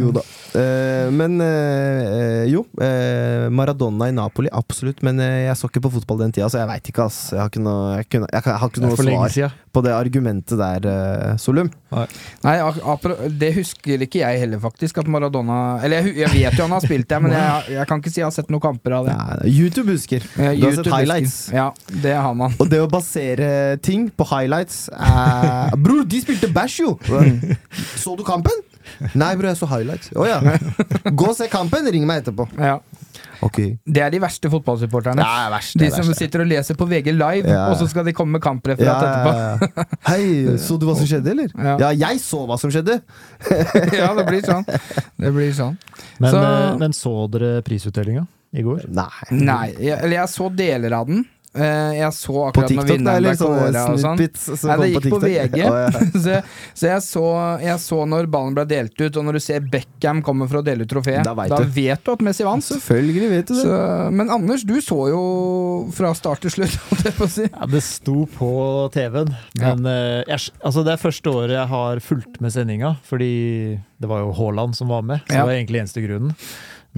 jo da. Eh, men eh, jo, eh, Maradona i Napoli, absolutt. Men eh, jeg så ikke på fotball den tida, så jeg veit ikke, ass. Jeg har ikke noe, jeg kunne, jeg, jeg har ikke noe svar siden. på det argumentet der, eh, Solum. Nei, Nei det husker ikke jeg heller, faktisk. At Maradona Eller jeg, jeg vet jo han har spilt det, men <laughs> jeg, kan ikke si jeg har sett noen kamper av det. Nei, YouTube husker. Eh, Du har sett highlights. Ja, det har man. Og det å basere ting på highlights er <laughs> Bror, de spilte bæsj, jo! <laughs> Så du kampen? Nei, bror, jeg så highlights. Å ja. Gå og se kampen, ring meg etterpå. Ja. Ok. Det er de verste fotballsupporterne. Er. De som sitter og leser på VG live, Ja, ja. og så skal de komme med kampreferat etterpå. ja, ja. <laughs> Hei, så du hva som skjedde, eller? Ja. Ja, jeg så hva som skjedde! <laughs> ja, det blir sånn. Det blir sånn. Men, Så- eh, men så dere prisutdelinga i går? Nei. Nei, jeg, eller jeg så deler av den. Eh, jeg så akkurat når TikTok, da, vinneren ble kåra og sånn. som Nei, det gikk på på VG. <laughs> Å, ja. <laughs> så så, jeg, så jeg så når ballen ble delt ut, og når du ser Beckham komme for å dele ut trofé, Da da, vet du. vet du at Messi vant. Selvfølgelig vet du det. Så, men Anders, du så jo fra start til slutt, <laughs> holdt jeg på å si. Ja, Det sto på TV-en, men ja. jeg, altså det er første året jeg har fulgt med sendinga, fordi det var jo Haaland som var med. Så Ja. det var egentlig eneste grunnen.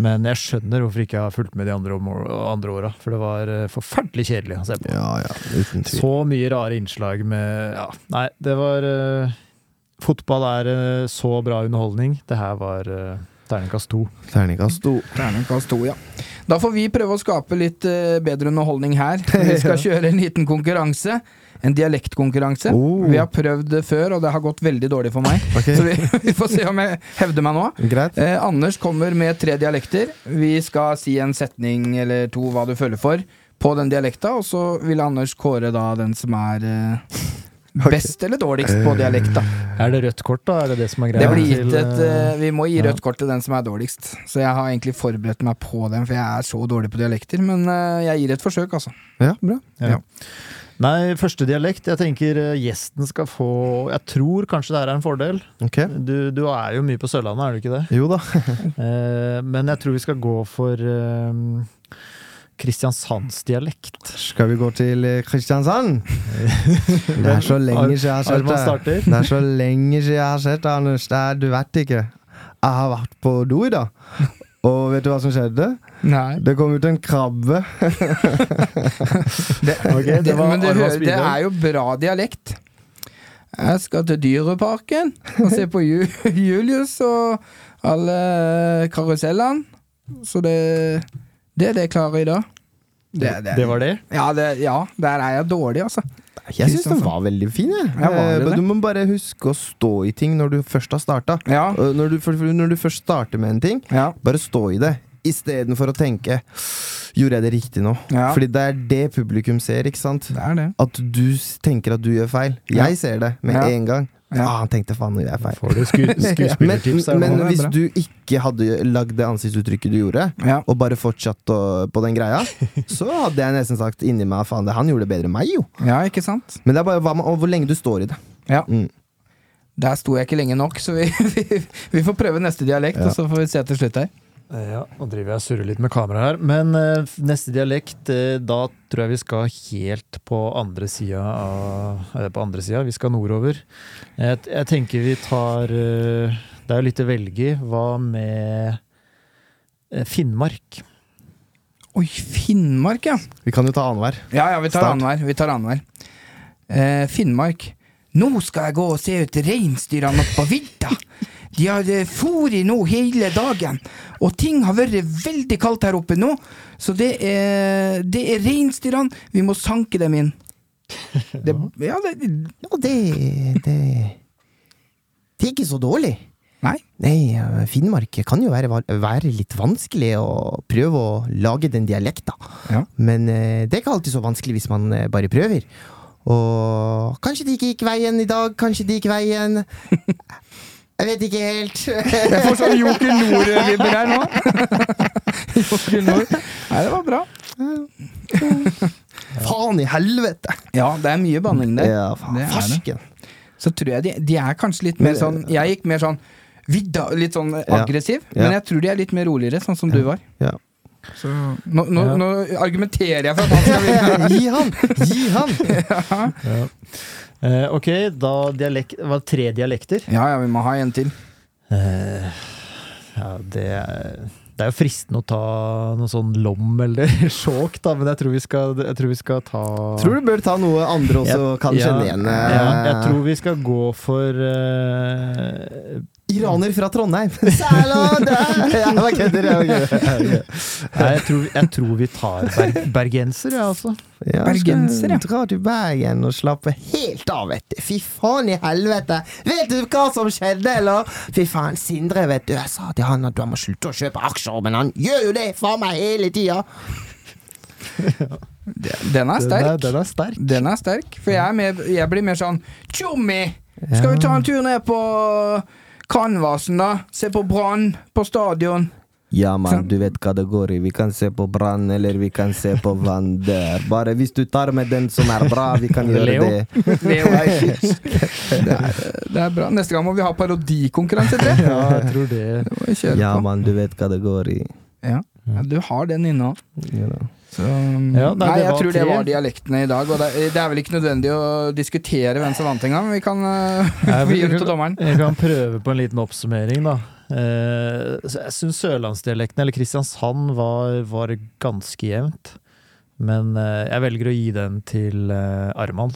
Men jeg skjønner hvorfor ikke jeg har fulgt med de andre, andre åra, for det var eh, forferdelig kjedelig å se på. Ja, ja, uten tvil. Så mye rare innslag med Ja, nei, det var uh, Fotball er uh, så bra underholdning. Det her var uh, terningkast to. Terningkast to. Terningkast to, ja. Da får vi prøve å skape litt bedre underholdning her. <laughs> Vi skal kjøre en liten konkurranse. En dialektkonkurranse. Oh. Vi har prøvd det før, og det har gått veldig dårlig for meg. okay. Så vi, <laughs> vi får se om jeg hevder meg nå. Greit. Eh, Anders kommer med tre dialekter. Vi skal si en setning eller to hva du føler for på den dialekta, og så vil Anders kåre da den som er eh, <laughs> best eller dårligst på dialekt. da Er det rødt kort, da? Er det det som er Det greia? blir gitt til, et eh, Vi må gi ja. rødt kort til den som er dårligst. Så jeg har egentlig forberedt meg på den, for jeg er så dårlig på dialekter. Men uh, jeg gir et forsøk, altså. Ja, bra. Ja. Nei, første dialekt. Jeg tenker eh, gjesten skal få Jeg tror kanskje det her er en fordel. Okay. Du, du er jo mye på Sørlandet, er du ikke det? Jo da. <laughs> Eh, men jeg tror vi skal gå for eh, Kristiansandsdialekt. Skal vi gå til eh, Kristiansand? <laughs> Det er så lenge siden jeg har sett deg. det. er så lenge siden jeg har sett deg, Anders. Er, du vet ikke. Jeg har vært på do i dag. <laughs> Og vet du hva som skjedde? Nei. Det kom ut en krabbe. <laughs> Det, <laughs> okay, det var det, hører- det er jo bra dialekt. Jeg skal til Dyreparken og se på <laughs> Julius og alle karusellene. Så det, det er det jeg klarer i dag. Det, Det var det? Ja, det, ja, der er jeg dårlig, altså. Jeg syns den var veldig fin. Jeg. Det Eh, det? Du må bare huske å stå i ting når du først har starta. Ja, Når, du- for- for når du først starter med en ting, ja, bare stå i det. Istedenfor å tenke Gjorde jeg det riktig nå? ja. Fordi det er det publikum ser, ikke sant? Det er det. At du tenker at du gjør feil. Jeg ser det med en gang. Ja. Ah, han tenkte faen, nå gjør jeg feil. Får du sku <laughs> Men, skuespillertips? men det er hvis bra. du ikke hadde lagd det ansiktsuttrykket du gjorde, Ja. og bare fortsatt å, på den greia, <laughs> så hadde jeg nesten sagt inni meg faen, det, han gjorde det bedre enn meg, jo. ja, ikke sant? Men det er bare man, og hvor lenge du står i det. Ja. Mm. Der sto jeg ikke lenge nok, så vi, <laughs> vi, vi får prøve neste dialekt, Ja. og så får vi se til slutt her. Ja, nå driver jeg og surrer litt med kameraet her. Men eh, neste dialekt, eh, da tror jeg vi skal helt på andre sida av eh, På andre sida, vi skal nordover. Jeg, jeg tenker vi tar eh, Det er jo litt å velge i. Hva med eh, Finnmark? Oi, Finnmark, ja. Vi kan jo ta annenhver. Ja, ja, vi tar annenhver. Vi tar annenhver. Eh, Finnmark. Nå skal jeg gå og se ut reinsdyrene på vidda. De har fôr fôret nå hele dagen, og ting har vært veldig kaldt her oppe nå. Så det er, det er reinsdyrene. Vi må sanke dem inn. <laughs> Det, ja, det, Ja, det, det Det er ikke så dårlig. nei. Nei, eh, Finnmark kan jo være, være litt vanskelig å prøve å lage den dialekta. Ja. Men eh, det er ikke alltid så vanskelig hvis man eh, bare prøver. Og kanskje de ikke gikk veien i dag, kanskje de gikk veien <laughs> Jeg vet ikke helt. Jeg får sånn Joker Nord-vibber her nå. <laughs> Joker Nord. Nei, det var bra. Faen i helvete! Ja, det er mye banning der. Ja, faen, farsken. Så tror jeg de, de er kanskje litt mer sånn Jeg gikk mer sånn vidda, litt sånn aggressiv, Ja. men jeg tror de er litt mer roligere, sånn som du var. Ja. Så nå, nå, Ja. nå argumenterer jeg for at han skal vinne. <laughs> Gi han! Gi han! <laughs> Ja. Eh, ok, da dialek var det tre dialekter. Ja, ja, vi må ha en til. Eh, ja, det er, det er jo fristende å ta noe sånn lom eller <laughs> sjåk, da, men jeg tror vi skal, jeg tror vi skal ta Tror du bør ta noe andre også kan Ja, kjenne igjen. eh, Ja, jeg tror vi skal gå for eh, Iraner fra Trondheim. Salade! Jeg bare kødder, jeg bare. Nei, jeg tror, jeg tror vi tar ber bergenser, jeg, altså. Ja, Bergenser, ja. Dra til Bergen og slappe helt av, vet du. Fy faen i helvete! Vet du hva som skjedde, eller? Fy faen, Sindre, vet du. Jeg sa til han at du må slutte å kjøpe aksjer, men han gjør jo det faen meg hele tida. <laughs> Den er Den er, sterk. den er sterk. Den er sterk, for jeg, er mer, jeg blir mer sånn Tjommi! Skal vi ta en tur ned på Canvasen, da? Se på Brann på stadion. Ja, mann, du vet hva det går i. Vi kan se på Brann, eller vi kan se på Vander. Bare hvis du tar med den som er bra, vi kan gjøre Leo. det. Leo <laughs> Ajkic. Det, er- det er bra. Neste gang må vi ha parodikonkurranse, tror jeg. Ja, jeg tror det Det Ja, mann, du vet hva det går i. Ja. ja, du har den inne òg. You know. Så, Ja, nei, nei, jeg tror det var dialektene i dag. Og det, det er vel ikke nødvendig å diskutere hvem som vant engang. Vi kan uh, <laughs> vi gir det til dommeren. Jeg kan prøve på en liten oppsummering, da. Eh, så jeg syns sørlandsdialekten, eller Kristiansand, var, var ganske jevnt. Men eh, jeg velger å gi den til uh, Arman.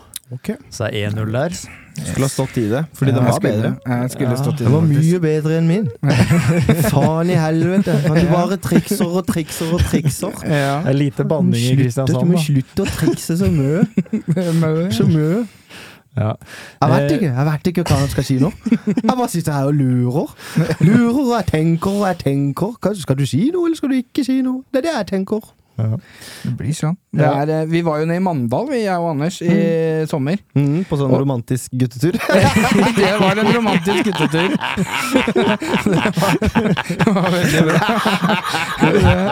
Så det er 1-0 der. Skulle ha stått i det, fordi Ja, den var bedre. Jeg skulle Ja. stått i Den det, var mye bedre enn min. <laughs> Faen i helvete. Kan du bare trikser og trikser og trikser? Ja. Det er lite banning i Du må slutte å trikse så mye. <laughs> Så mye. Ja. Jeg vet ikke jeg vet ikke hva han skal si nå. <laughs> Jeg bare sitter her og lurer. Lurer og jeg tenker og jeg tenker. Skal du si noe, eller skal du ikke si noe? Det er det jeg tenker. Det blir sånn. Det er, eh, vi var jo nede i Mandal, vi, jeg og Anders, i sommer. Mm, på sånn Og- romantisk guttetur. <laughs> Det var en romantisk guttetur. <laughs> Det var veldig bra.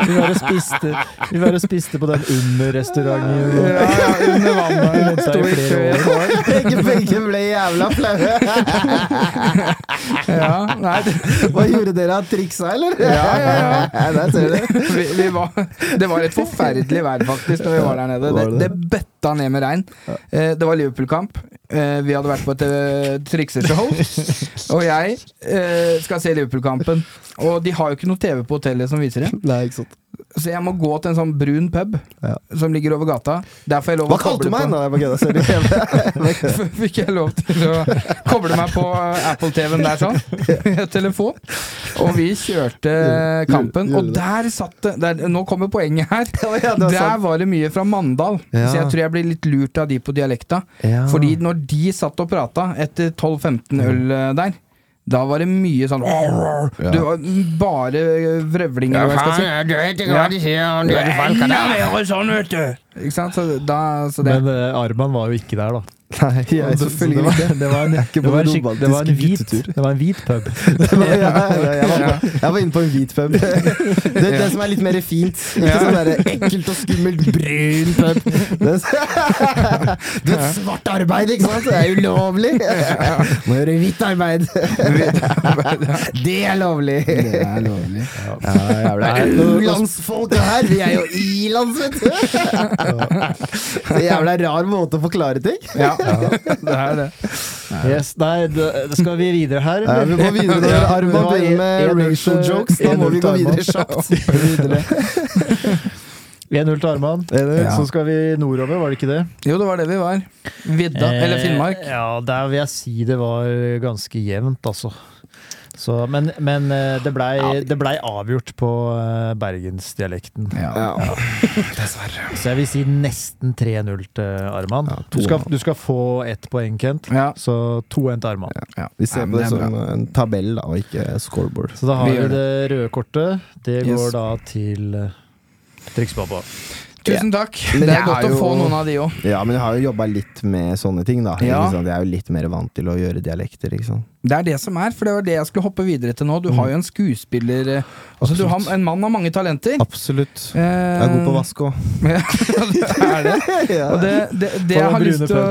Vi var og spiste, vi var og spiste på den under-restauranten. Ja, ja, under vannet. Sto i flere kø i et år. Begge, begge ble jævla flaue. Ja, nei, Hva gjorde dere? Triksa, eller? Ja, ja, ja. Der ser du. vi, vi var, det var et forferdelig vær, faktisk, når vi var der nede. Det, det? bøtta ned med regn. Eh, det var Liverpool-kamp. Eh, vi hadde vært på et uh, trikseshow. <laughs> Og jeg eh, skal se Liverpool-kampen. Og de har jo ikke noe TV på hotellet som viser det. Nei, ikke sant. Så jeg må gå til en sånn brun pub Ja. som ligger over gata. Der får jeg lov Hva å kalte du meg? på. Nå, jeg. <laughs> Fikk jeg lov til å koble meg på Apple-TV-en der sånn, <laughs> <laughs> telefon. Og vi kjørte kampen, og der satt det der, Nå kommer poenget her. Der var det mye fra Mandal, Ja. så jeg tror jeg blir litt lurt av de på dialekta. Ja. Fordi når de satt og prata etter 12-15 øl eh, der, da var det mye sånn Det var bare vrøvlinger. hva jeg si. du vet ikke hva de sier Du er enda mer sånn, vet du! Ikke sant? Så, da, så det Men uh, Arman var jo ikke der, da. Nei, jeg, selvfølgelig det var, ikke. det var en, er det var en, det var en hvit, det var en hvit pub. <laughs> Var, ja, ja, jeg, var, jeg var inne på en hvit pub. <laughs> Det, det som er litt mer fint. Ikke sånn der ekkelt og skummelt brun pub. Det, <laughs> du vet, svart arbeid, ikke sant? Det er ulovlig! Må gjøre hvitt arbeid. Det er lovlig! Det er lovlig. Ja, jævla U-landsfolk her! Vi er jo i-lands, vet du! Så jævla rar måte å forklare ting. Ja, det er det. Yes, nei, det, det skal vi videre her. <laughs> <laughs> Ja, vi må videre Ja, Arman begynner med en- en- racial jokes. Da må vi gå videre kjapt. 1-0 til Arman. Ja. Så skal vi nordover, var det ikke det? Jo, det var det vi var. Vidda, eller Finnmark. Eh, Ja, der vil jeg si det var ganske jevnt, altså. Så, men men eh, det blei det blei avgjort på eh, bergensdialekten. Ja. Ja. <laughs> Dessverre. Så jeg vil si nesten 3-0 til Arman. Ja, du, skal, du skal få ett poeng, Kent. Ja. Så 2-1 til Arman. Ja. Vi ser på det, som bra. en tabell, da, og ikke scoreboard. Så da har Vi vi, det røde kortet. Det Yes. går da til Trikspappa. Tusen takk. Men det er godt jo, å få noen av de òg. Ja, men jeg har jo jobba litt med sånne ting, da. Ja. Jeg er jo litt mer vant til å gjøre dialekter, ikke sant. Det er det som er, for det var det jeg skulle hoppe videre til nå. Du har jo en skuespiller eh, Altså, du har en mann av mange talenter. Absolutt. Jeg er god på å vaske òg. Ja, det er det. <laughs> Og det, det, det jeg har lyst til å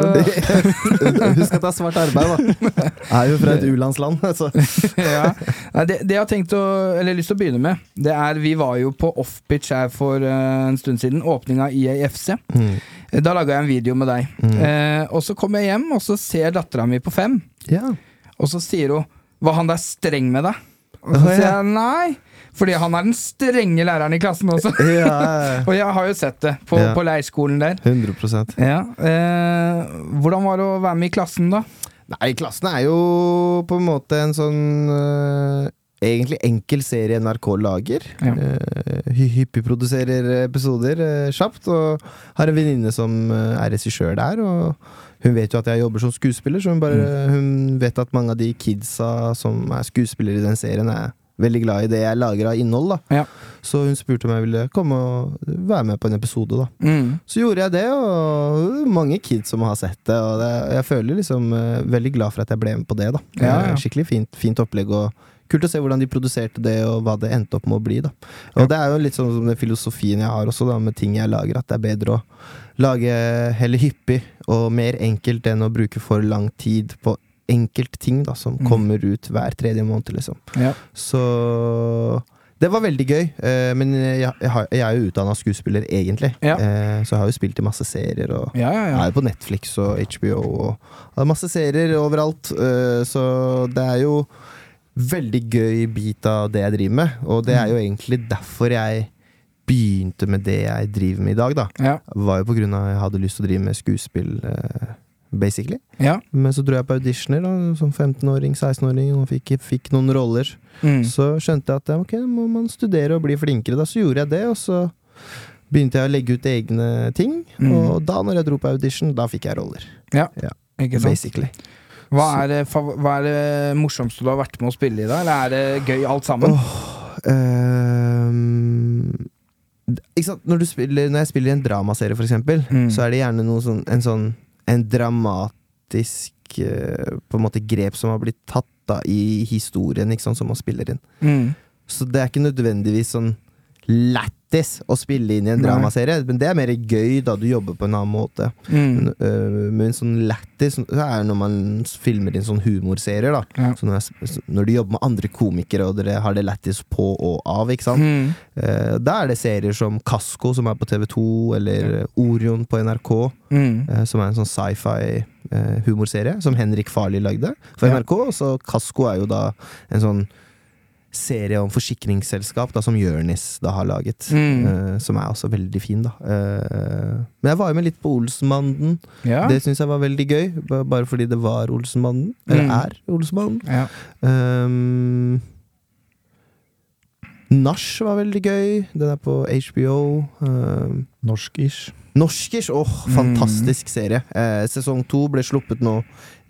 <laughs> Husk at det er svart arbeid, da. Jeg er jo fra et u-landsland, <laughs> altså. ja. Nei, det, det jeg har tenkt å, eller lyst til å begynne med, det er Vi var jo på offpitch her for eh, en stund siden. Åpninga i IAFC. mm. Da laga jeg en video med deg. Mm. Eh, og så kommer jeg hjem, og så ser dattera mi på fem. Ja. Og så sier hun 'Var han der streng med deg?' Og så sier jeg nei. Fordi han er den strenge læreren i klassen også. <laughs> ja. <laughs> Og jeg har jo sett det på, Ja. på leirskolen der. 100% Ja. Eh, hvordan var det å være med i klassen, da? Nei, klassen er jo på en måte en sånn øh, Egentlig enkel serie NRK lager. Ja. Eh, hy- hyppigproduserer episoder eh, kjapt. Og har en venninne som eh, er regissør der. Og hun vet jo at jeg jobber som skuespiller, så hun, bare, Mm. hun vet at mange av de kidsa som er skuespillere i den serien, er veldig glad i det jeg lager av innhold. da Ja. Så hun spurte om jeg ville komme og være med på en episode. da Mm. så gjorde jeg det, og mange kids som har sett det. Og det, jeg føler liksom uh, veldig glad for at jeg ble med på det. da Ja, ja. Eh, Skikkelig fint, fint opplegg, og kult å se hvordan de produserte det, og hva det endte opp med å bli. da Og det er jo litt sånn som den filosofien jeg har også, da med ting jeg lager, at det er bedre å lage heller hyppig og mer enkelt enn å bruke for lang tid på enkelt ting da som Mm. kommer ut hver tredje måned, liksom. Ja. Så det var veldig gøy, eh, men jeg, jeg, jeg er jo utdanna skuespiller, egentlig. Ja. Eh, så jeg har jo spilt i masse serier, og Ja, ja, jeg er jo på Netflix og HBO og har masse serier overalt. eh, så det er jo veldig gøy bit av det jeg driver med, og det er jo egentlig derfor jeg begynte med det jeg driver med i dag, da. ja. Var jo på grunn av at jeg hadde lyst til å drive med skuespill, eh, basically. ja. Men så dro jeg på auditioner da, som 15-åring, 16-åring, og fikk, fikk noen roller. Mm. Så skjønte jeg at ok, må man studere og bli flinkere. Da så gjorde jeg det, og så begynte jeg å legge ut egne ting. Mm. Og da når jeg dro på audition, da fikk jeg roller. Ikke sant? Basically. Hva er, det, fav- hva er det morsomste du har vært med å spille i, da? Eller er det gøy alt sammen? Oh, sant? Når, du spiller, når jeg spiller i en dramaserie, for eksempel, Mm. så er det gjerne noe sånn, en sånn En dramatisk uh, på en måte grep som har blitt tatt da i historien, ikke sant, som man spiller inn. Mm. Så det er ikke nødvendigvis sånn lættis å spille inn i en dramaserie, men det er mer gøy da du jobber på en annen måte. Mm. Men, uh, men sånn lættis så er når man filmer inn sånn humorserier, da. Ja. Så når, jeg, når du jobber med andre komikere, og dere har det lættis på og av, ikke sant. Mm. Uh, da er det serier som Kasko, som er på TV2, eller Orion på NRK, Mm. uh, som er en sånn sci-fi humorserie, som Henrik Farli lagde for Ja. NRK. Så Kasko er jo da en sånn serie om forsikringsselskap da, som Jørnis da har laget. Mm. Uh, som er også veldig fin, da. Uh, men jeg var jo med litt på Olsenbanden. Ja. Det syns jeg var veldig gøy, bare fordi det var Olsenbanden. Eller Mm. er Olsenbanden. ja. Um, Nach var veldig gøy. Den er på HBO. Uh, Norsk-ish. Norskish! Åh, oh, fantastisk serie. Eh, sesong to ble sluppet nå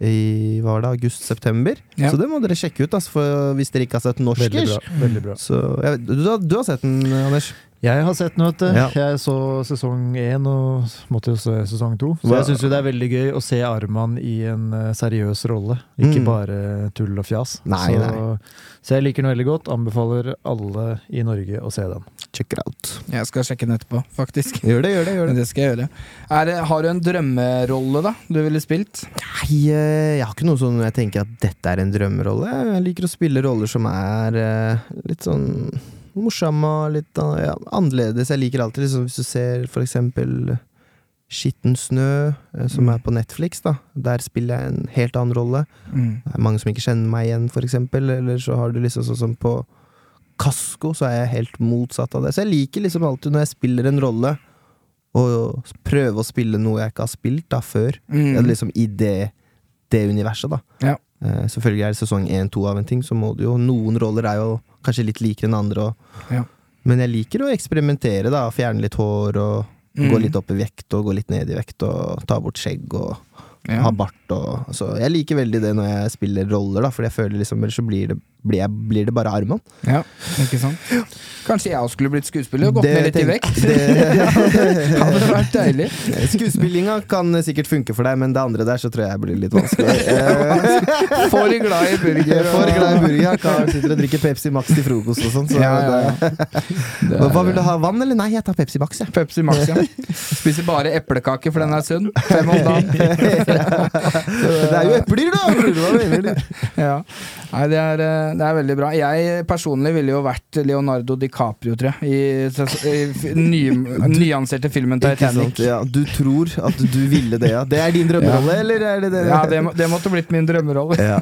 i var det, august-september. Ja. Så det må dere sjekke ut, altså, for hvis dere ikke har sett Veldig bra. Veldig bra. Så, vet, du, du har sett den, Anders? Jeg har sett noe. vet du. Ja. Jeg så sesong én og måtte jo se sesong to. Så jeg syns det er veldig gøy å se Arman i en eh, seriøs rolle, ikke Mm. bare tull og fjas. Nei, så, nei. så jeg liker den veldig godt. Anbefaler alle i Norge å se den. Check it out. Jeg skal sjekke den etterpå, faktisk. Gjør det, gjør det. gjør det. Det skal jeg gjøre. Er har du en drømmerolle, da, du ville spilt? Nei, eh, jeg har ikke noe sånn jeg tenker at dette er en drømmerolle. Jeg liker å spille roller som er eh, litt sånn morsomme, litt eh, ja, annerledes. Jeg liker alltid liksom, hvis du ser for eksempel Skitten snø, eh, som er på Netflix, da. Der spiller jeg en helt annen rolle. Mm. Det er mange som ikke kjenner meg igjen, for eksempel. Eller så har du liksom sånn som på Kasko, så er jeg helt motsatt av det. Så jeg liker liksom alltid når jeg spiller en rolle, å prøve å spille noe jeg ikke har spilt da før. Mm. Liksom i det, det universet, da. Ja. Eh, selvfølgelig er det sesong én, to av en ting, så må du jo Noen roller er jo kanskje litt likere enn andre, og, Ja. men jeg liker å eksperimentere, da. Fjerne litt hår og Mm. gå litt opp i vekt og gå litt ned i vekt og ta bort skjegg og Ja. ha bart og Så jeg liker veldig det når jeg spiller roller, da, for jeg føler liksom ellers så blir det, blir jeg, blir det bare Arman. Ja, ikke sant? Kanskje jeg også skulle blitt skuespiller og gått ned litt i vekt? <laughs> det- Hadde vært deilig. Skuespillinga kan sikkert funke for deg, men det andre der så tror jeg blir litt vanskelig. <laughs> For glad i burger. For glad i burger. Karen sitter og drikker Pepsi Max til frokost og sånn. Så Ja, ja, ja. det- Hva hva vil du ha? Vann eller? Nei, jeg tar Pepsi Max, jeg. Pepsi Max, ja. Spiser bare eplekake, for den er sunn. Fem om dagen. <laughs> <laughs> Det er jo epler, da! <laughs> Ja. Nei, det er, eh, det er veldig bra. Jeg personlig ville jo vært Leonardo DiCaprio, tror jeg. I, i <laughs> ny, nyanserte filmen? Titanic. Ja, du tror at du ville det, ja. Det er din drømmerolle, eller er det det? Ja, det, må- det måtte blitt min drømmerolle. Ja.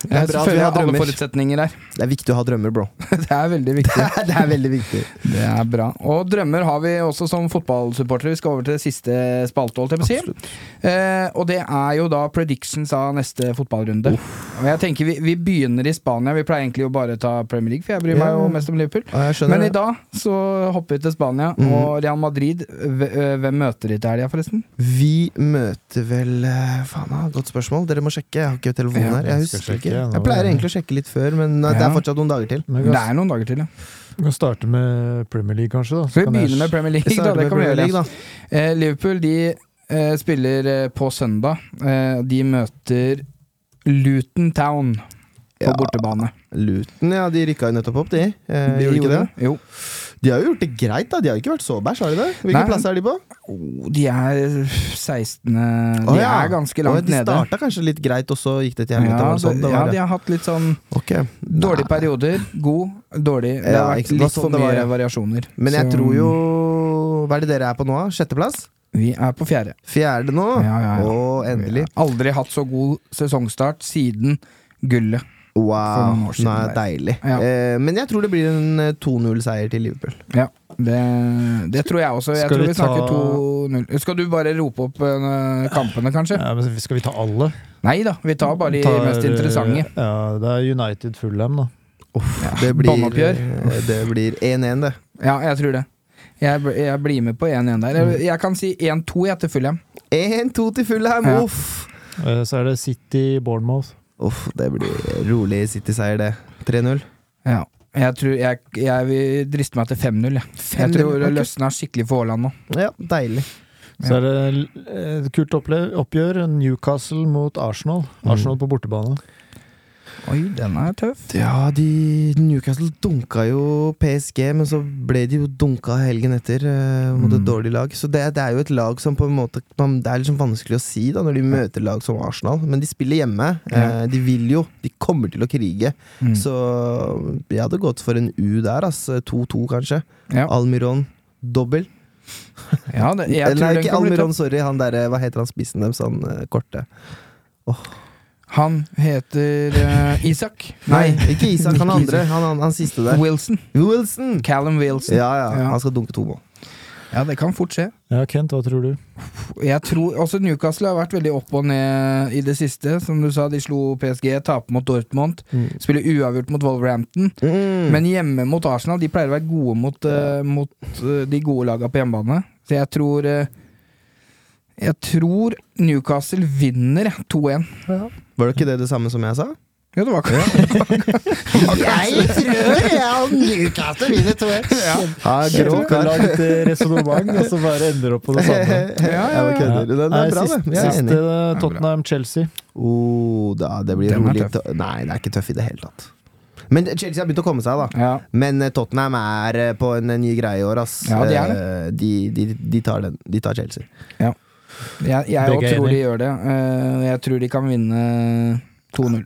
Det er bra at vi har drømmer. forutsetninger her. Det er viktig å ha drømmer, bro. Det er veldig viktig. Det er veldig viktig. Det er bra. Og drømmer har vi også som fotballsupportere. Vi skal over til det siste spalte, holdt jeg på å si. Eh, og det er jo da predictions av neste fotballrunde. Og jeg tenker vi, vi begynner i Spania. Vi pleier egentlig å bare ta Premier League, for jeg bryr meg jo mest om Liverpool. Ja, Men i dag så hopper vi til Spania, mm. og Real Madrid Hvem møter de til helga, forresten? Vi møter vel Faen, godt spørsmål. Dere må sjekke. Jeg har ikke telefonen her. Jeg husker ikke. Jeg pleier egentlig å sjekke litt før, men det er fortsatt noen dager til. Det er noen dager til, ja. vi kan starte med Premier League, kanskje. da. Så Så vi kan jeg- begynner med Premier League. Da, det kan vi gjøre. Da. Eh, Liverpool de eh, spiller eh, på søndag. Eh, de møter Luton Town på Ja. bortebane. Luton, ja, de rykka jo nettopp opp, de. Eh, De gjorde ikke det? Jo. De har jo gjort det greit, da. De har ikke vært så bæsj, har de det? Hvilken Nei. plass er de på? Oh, de er 16. De Å, ja. er ganske langt nede de nede. starta kanskje litt greit, og så gikk det til helvete? Ja, sånn ja, de har hatt litt sånn okay. dårlige perioder. God, dårlig. Det har vært litt for sånn det mye variasjoner. Men jeg Så tror jo Hva er det dere er på nå? da? Sjetteplass? Vi er på fjerde. Fjerde nå? Ja, ja, ja. Og endelig. Vi har Aldri hatt så god sesongstart siden gullet. Wow. nå er siden Nei, deilig. Ja. Eh, men jeg tror det blir en eh, 2-0-seier til Liverpool. Ja, det, det tror jeg også. Jeg Skal tror vi vi snakker ta- 2-0. Skal du bare rope opp eh, kampene, kanskje? Ja, men Skal vi ta alle? Nei da, vi tar bare de Tar, mest interessante. Ja, det er United Fullham, da. Ja, Det blir Båndoppgjør. eh, Det blir 1-1, det. Ja, jeg tror det. Jeg, jeg blir med på 1-1 der. Jeg, jeg kan si 1-2 jeg til Fulham. 1-2 til Fulham! Ja. Uff. Eh, Så er det City Bournemouth. Uff, det blir rolig City-seier, det. 3-0. Ja. Jeg, tror, jeg, jeg vil driste meg til 5-0. Jeg, jeg tror det løsner skikkelig for Haaland nå. Ja, deilig. Så er det et kult oppgjør. Newcastle mot Arsenal. Mm. Arsenal på bortebane. Oi, den er tøff. Ja, de Newcastle dunka jo PSG, men så ble de jo dunka helgen etter uh, mot et Mm. dårlig lag. Så det, det er jo et lag som på en måte man, Det er liksom vanskelig å si da når de møter lag som Arsenal, men de spiller hjemme. Eh, de vil jo. De kommer til å krige. Mm. Så jeg hadde gått for en U der, ass. 2-2, kanskje. Ja, Almiron dobbel. ja det, <laughs> Eller ikke Almiron, sorry. Han derre, hva heter han spissen deres, han korte korte? Han heter uh, Isak. Nei, ikke Isak, han andre. Han, han, han siste der. Wilson. Wilson! Callum Wilson. Ja, ja, Ja. han skal dunke to mål. Ja, det kan fort skje. Ja, Kent, hva tror du? Jeg tror også Newcastle har vært veldig opp og ned i det siste. Som du sa, de slo PSG, taper mot Dortmund. Spiller uavgjort mot Wolverhampton. Mm. Men hjemme mot Arsenal De pleier å være gode mot, uh, mot uh, de gode laga på hjemmebane. Så jeg tror eh, Jeg tror Newcastle vinner 2-1. Var det ikke det det samme som jeg sa? Ja, det var ikke <laughs> Jeg tror jeg Newcastle vinner 2-1. Ja, Jeg grå tror ikke kar. lagd eh, resonnement, og så bare ender opp på det samme. Ja, ja, ja. kødder. Den er Nei, bra, siste, det. Jeg er siste enig. eh, Tottenham-Chelsea. Oh, da, det blir rolig. Nei, det er ikke tøff i det hele tatt. Men Chelsea har begynt å komme seg, da. Ja. Men eh, Tottenham er eh, på en ny greie i år, ass. Ja, de er det. De, de, de, tar den. de tar Chelsea. Jeg, jeg tror de gjør det. Eh, Jeg tror de kan vinne 2-0.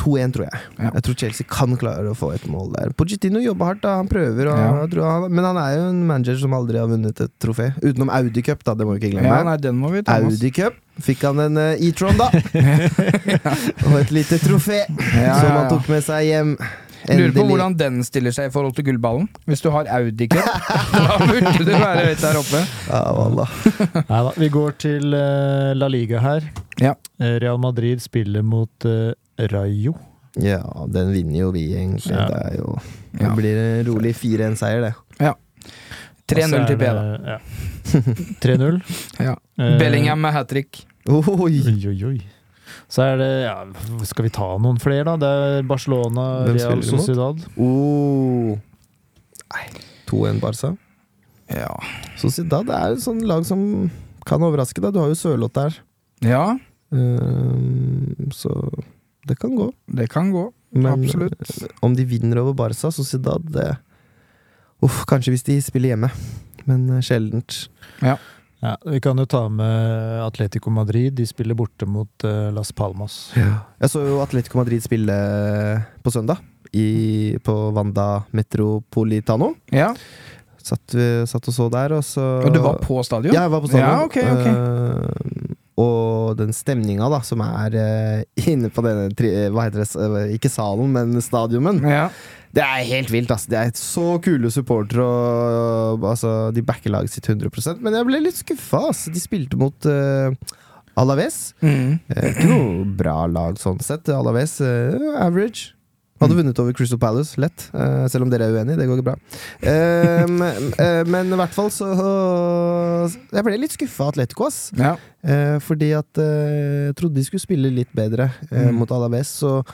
2-1, tror jeg. Ja. Jeg tror Chelsea kan klare å få et mål der. Pochettino jobber hardt, da. Han prøver, og, Ja. tror han, men han er jo en manager som aldri har vunnet et trofé. Utenom Audi Cup, da. Det må vi ikke glemme. Ja, nei, den må vi ta. Audi Cup fikk han en uh, E-tron, da. <laughs> og et lite trofé Ja, som ja, han tok med seg hjem. Lurer på hvordan den stiller seg i forhold til gullballen. Hvis du har Audi Cup, <laughs> da burde du være høyt der oppe. Ja. Neida, vi går til eh, La Liga her. Ja. Eh, Real Madrid spiller mot uh, Rayo. Ja, den vinner jo vi, egentlig. Ja. Det, er jo, det blir en rolig 4-1-seier, det. 3-0 til P, da. da. Ja. <laughs> 3-0. <laughs> Ja. Eh, Bellingham med hat trick. Oi! Oi, oi, oi. Så er det ja, Skal vi ta noen flere, da? Det er Barcelona, Hvem Real? Sociedad. Oh. Nei, 2-1 Barca. Ja. Sociedad er et sånt lag som kan overraske deg. Du har jo Sørloth der. ja, Ehm, så det kan gå. det kan gå. Men Absolutt. eh, om de vinner over Barca, Sociedad det Uff, kanskje hvis de spiller hjemme, men eh, sjeldent. Ja, Vi kan jo ta med Atletico Madrid. De spiller borte mot eh, Las Palmas. Jeg så jo Atletico Madrid spille eh, på søndag, i, på Wanda Metropolitano. Ja. Satt, vi- satt og så der, og så Og du var på stadion? Ja, jeg var på stadion. Ja, okay, ok. Eh, og den stemninga som er uh, <laughs> inne på denne tri- Hva heter det? eh, Ikke salen, men stadionet. Ja. Det er helt vilt, Altså. Det er så kule supportere, altså, de backer laget sitt 100% Men jeg ble litt skuffa, Altså. De spilte mot uh, Alaves. Mm. Uh, ikke noe bra lag sånn sett. Alaves eh, average. Hadde vunnet over Crystal Palace, lett. eh, selv om dere er uenige, det går ikke bra. <laughs> Eh, men, i hvert fall så Jeg ble litt skuffa av Atletico, ass. ja. Eh, fordi at jeg trodde de skulle spille litt bedre Mm. mot Alaves. Så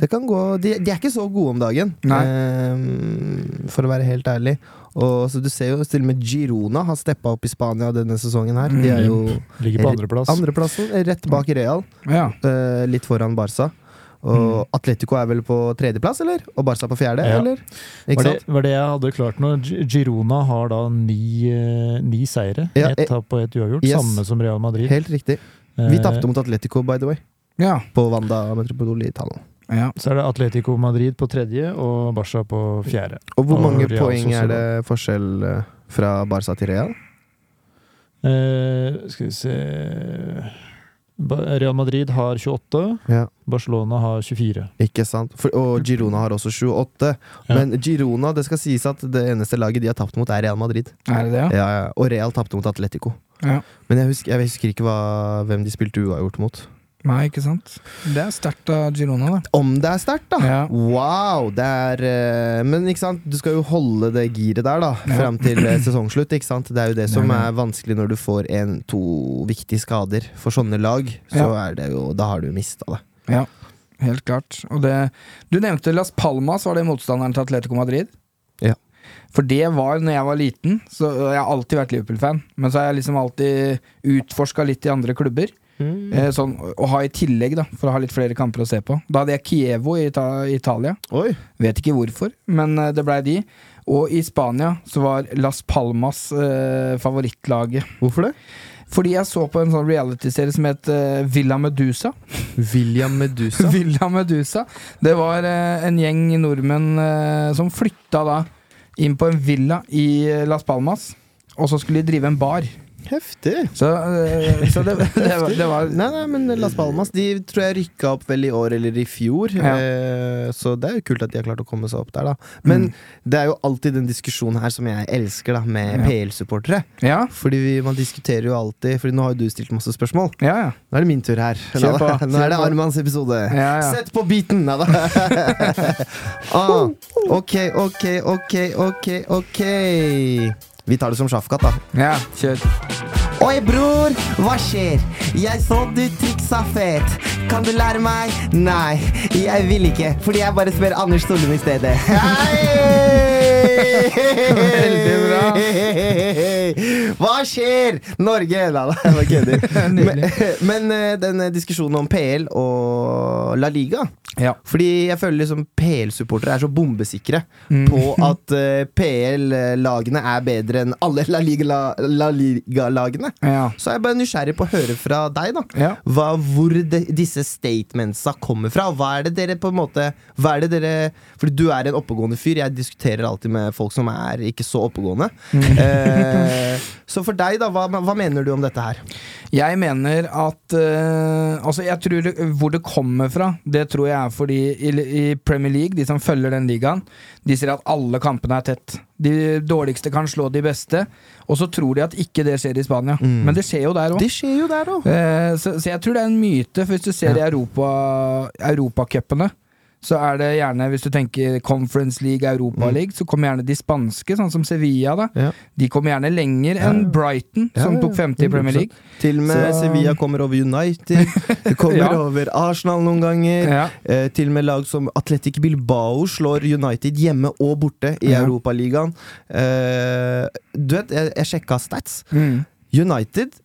det kan gå de, de er ikke så gode om dagen, Nei. for å være helt ærlig. Og så Du ser jo til og med Girona har steppa opp i Spania denne sesongen. her De er jo Ligger på andreplass. andreplassen, rett bak Real. ja. litt foran Barca. Og Atletico er vel på tredjeplass, eller? Og Barca på fjerde, Ja. eller? Ikke Var det, sant? var det jeg hadde klart nå? Girona har da ni, eh, ni seire. Ja, Ett eh, tap og ett uavgjort. yes. Samme som Real Madrid. Helt riktig. Vi Eh, tapte mot Atletico, by the way. ja. På Wanda Metropolitano. ja. Så er det Atletico Madrid på tredje og Barca på fjerde. Og hvor mange og poeng er det forskjell fra Barca til Real? Eh, skal vi se Real Madrid har 28, Ja, Barcelona har 24. ikke sant? For, og Girona har også 28. Ja. Men Girona, det skal sies at det eneste laget de har tapt mot, er Real Madrid. Er det det, ja? Ja. Og Real tapte mot Atletico. Ja. Men jeg husker, jeg husker ikke hva, hvem de spilte uavgjort mot. Nei, ikke sant? Det er sterkt av Girona, da. Om det er sterkt, da! Ja. Wow! Det er eh, Men ikke sant, du skal jo holde det giret der, da. Ja. Fram til eh, sesongslutt. Ikke sant? Det er jo det som er er vanskelig når du får en, to viktige skader. For sånne lag, så Ja. er det jo Da har du mista det. Ja, helt klart. Og det, du nevnte Las Palmas, var det motstanderen til Atletico Madrid? Ja. For det var når jeg var liten, så jeg har alltid vært Liverpool-fan. Men så har jeg liksom alltid utforska litt i andre klubber. Eh, sånn, å ha i tillegg, da, for å ha litt flere kamper å se på. Da hadde jeg Kievo i Ita Italia. Oi! Vet ikke hvorfor, men eh, det blei de. Og i Spania så var Las Palmas eh, favorittlaget. Hvorfor det? Fordi jeg så på en sånn reality-serie som het uh, Villa Medusa. Villa Medusa. <laughs> Villa Medusa. Det var uh, en gjeng nordmenn uh, som flytta da inn på en villa i Las Palmas. Og så skulle de drive en bar. Heftig. Så, eh, så det, <laughs> det, var, det var Nei, nei, men Las Palmas De tror jeg rykka opp vel i år eller i fjor. Ja. Eh, så det er jo kult at de har klart å komme seg opp der, da. Men Mm. det er jo alltid den diskusjonen her som jeg elsker, da, med Ja. PL-supportere. Ja, Fordi vi, man diskuterer jo alltid Fordi nå har jo du stilt masse spørsmål. ja. ja. Nå er det min tur her. Nå, Nå er det. Armans episode. Sett på beaten! Nei da. <laughs> <laughs> ah, ok, ok, ok, ok, ok. Vi tar det som sjafkatt, da. ja kjør. Oi, bror, hva skjer? Jeg så du triksa fet. Kan du lære meg? Nei, jeg vil ikke, fordi jeg bare spør Anders Solum i stedet. Hei! Veldig bra. <laughs> Hva skjer? Norge! Nei da, jeg bare kødder. <laughs> Men, men eh, den diskusjonen om PL og La Liga Ja. Fordi jeg føler liksom PL-supportere er så bombesikre Mm. på at eh, PL-lagene er bedre enn alle La Liga-lagene. Ja. Så er jeg bare nysgjerrig på å høre fra deg, da. ja. Hva, hvor de, disse statementsa kommer fra. Hva er det dere på en måte Hva er det dere Fordi du er en oppegående fyr. Jeg diskuterer alltid med folk som er ikke så oppegående. Eh, så for deg, da. Hva, hva mener du om dette her? Jeg mener at eh, Altså, jeg tror det, hvor det kommer fra, det tror jeg er fordi i, i Premier League, de som følger den ligaen, de sier at alle kampene er tett. De dårligste kan slå de beste, og så tror de at ikke det skjer i Spania. Mm. Men det skjer jo der òg. Eh, så, så jeg tror det er en myte, for hvis du ser i Europa, europacupene, så er det gjerne, hvis du tenker Conference League, Europa League, så kommer gjerne de spanske, sånn som Sevilla, da. Ja. De kommer gjerne lenger enn Brighton, Ja, som ja, tok femte i Premier League. Til og med Så- Sevilla kommer over United. <laughs> Kommer over Arsenal noen ganger. Eh, til og med lag som Atletic Bilbao slår United hjemme og borte i Ja. Europaligaen. Eh, du vet, jeg, jeg sjekka stats. Mm. United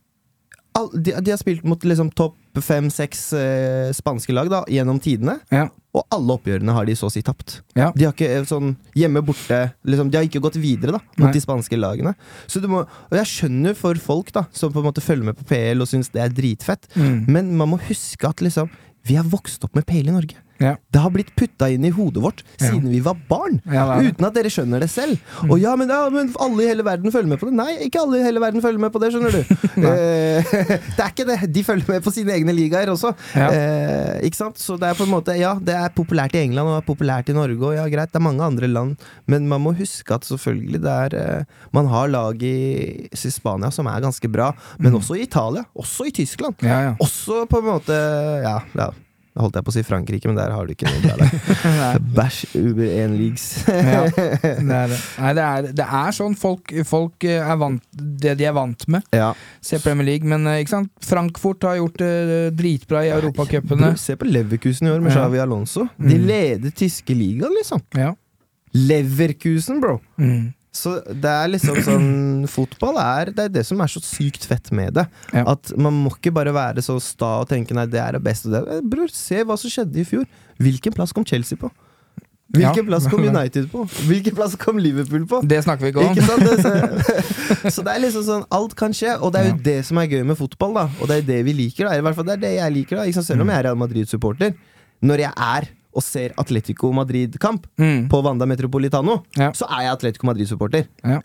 all, de, de har spilt mot liksom topp fem-seks eh, spanske lag da, gjennom tidene. Ja. Og alle oppgjørene har de så å si tapt. Ja. De har ikke eh, sånn hjemme borte liksom, De har ikke gått videre da mot Nei. de spanske lagene. Så du må, og jeg skjønner for folk da som på en måte følger med på PL og syns det er dritfett, Mm. men man må huske at liksom vi har vokst opp med PL i Norge. Ja. Det har blitt putta inn i hodet vårt Ja. siden vi var barn. Ja, uten at dere skjønner det selv. Og ja men, ja, men alle i hele verden følger med på det. Nei, ikke alle i hele verden følger med på det, skjønner du. <laughs> Eh, <laughs> det er ikke det. De følger med på sine egne ligaer også. Ja. Eh, ikke sant? Så det er på en måte Ja, det er populært i England og det er populært i Norge, og ja, greit, det er mange andre land, men man må huske at selvfølgelig det er eh, Man har lag i, i Spania som er ganske bra, men også i Italia. Også i Tyskland. Ja, ja. Også på en måte Ja, ja holdt jeg på å si Frankrike, men der har du ikke noe bra lag. <laughs> Bæsj Uber 1-leagues. Ja, <laughs> det er det. Nei, det er, det er sånn folk, folk eh, er vant Det de er vant med. ja. Se Premier League, men eh, ikke sant? Frankfurt har gjort det dritbra i europacupene. Se på Leverkusen i år med Ja. Xavi Alonso. De Mm. leder tyske ligaen, liksom. Ja. Leverkusen, bro! Mm. Så det er liksom sånn <clears throat> Fotball er det, er det som er så sykt fett med det. Ja. At man må ikke bare være så sta og tenke nei, det er det beste. Det. Bror, se hva som skjedde i fjor. Hvilken plass kom Chelsea på? Hvilken Ja. plass kom <laughs> United på? Hvilken plass kom Liverpool på? Det snakker vi ikke om. Ikke så, <laughs> <laughs> så det er liksom sånn Alt kan skje, og det er jo Ja. det som er gøy med fotball. da Og det er det vi liker. da I hvert fall det er det jeg liker. da? Selv om Mm. jeg er Real Madrid-supporter. Når jeg er og ser Atletico Madrid-kamp Mm. på Wanda Metropolitano, Ja. så er jeg Atletico Madrid-supporter. Ja.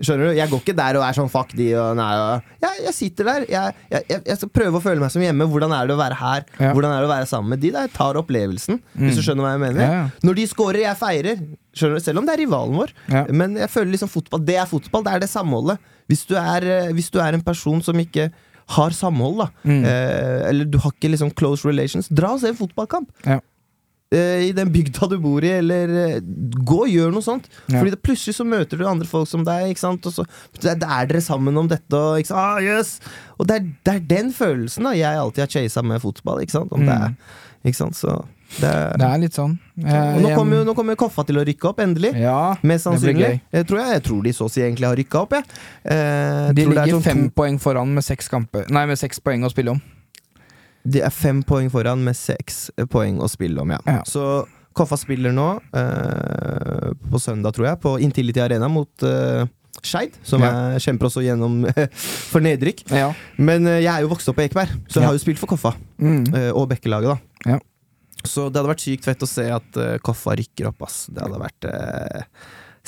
Skjønner du? Jeg går ikke der og er sånn fuck de og nei og jeg, jeg sitter der. Jeg, jeg, jeg, skal prøve å føle meg som hjemme. Hvordan er det å være her? Ja. Hvordan er det å være sammen med de? Der jeg tar opplevelsen, hvis du skjønner hva jeg mener. Når de scorer, jeg feirer. Skjønner du? Selv om det er rivalen vår. Men jeg føler liksom fotball Det er fotball, det er det samholdet. Hvis du er, eh, hvis du er en person som ikke har samhold, da, Mm. eh, eller du har ikke liksom close relations, dra og se en fotballkamp. Ja. Eh, I den bygda du bor i, eller eh, gå og gjør noe sånt. Ja. Fordi det, plutselig så møter du andre folk som deg, ikke sant? og så det, det er dere sammen om dette. Og, ikke sant? Ah, yes! og det, er, det er den følelsen da jeg alltid har chasa med fotball. Ikke sant? Om det er, ikke sant? Så det, Det er litt sånn. Eh, og nå kommer nå kommer Koffa til å rykke opp, endelig. Ja, Mest sannsynlig. Jeg tror, jeg, jeg tror de så å si egentlig har rykka opp, jeg. Eh, De er ligger sånn fem poeng foran med seks kampe, Nei, med seks poeng å spille om. De er fem poeng foran med seks poeng å spille om, ja. Ja. Så Koffa spiller nå, eh, på søndag, tror jeg, på Intility Arena mot eh, Skeid, som Ja. er, kjemper også gjennom for nedrykk. Ja. Men eh, jeg er jo vokst opp på Ekeberg, så jeg har jo spilt for Koffa. Mm. eh, og Bekkelaget, da. Ja. Så det hadde vært sykt fett å se at eh, Koffa rykker opp, ass. Det hadde vært eh,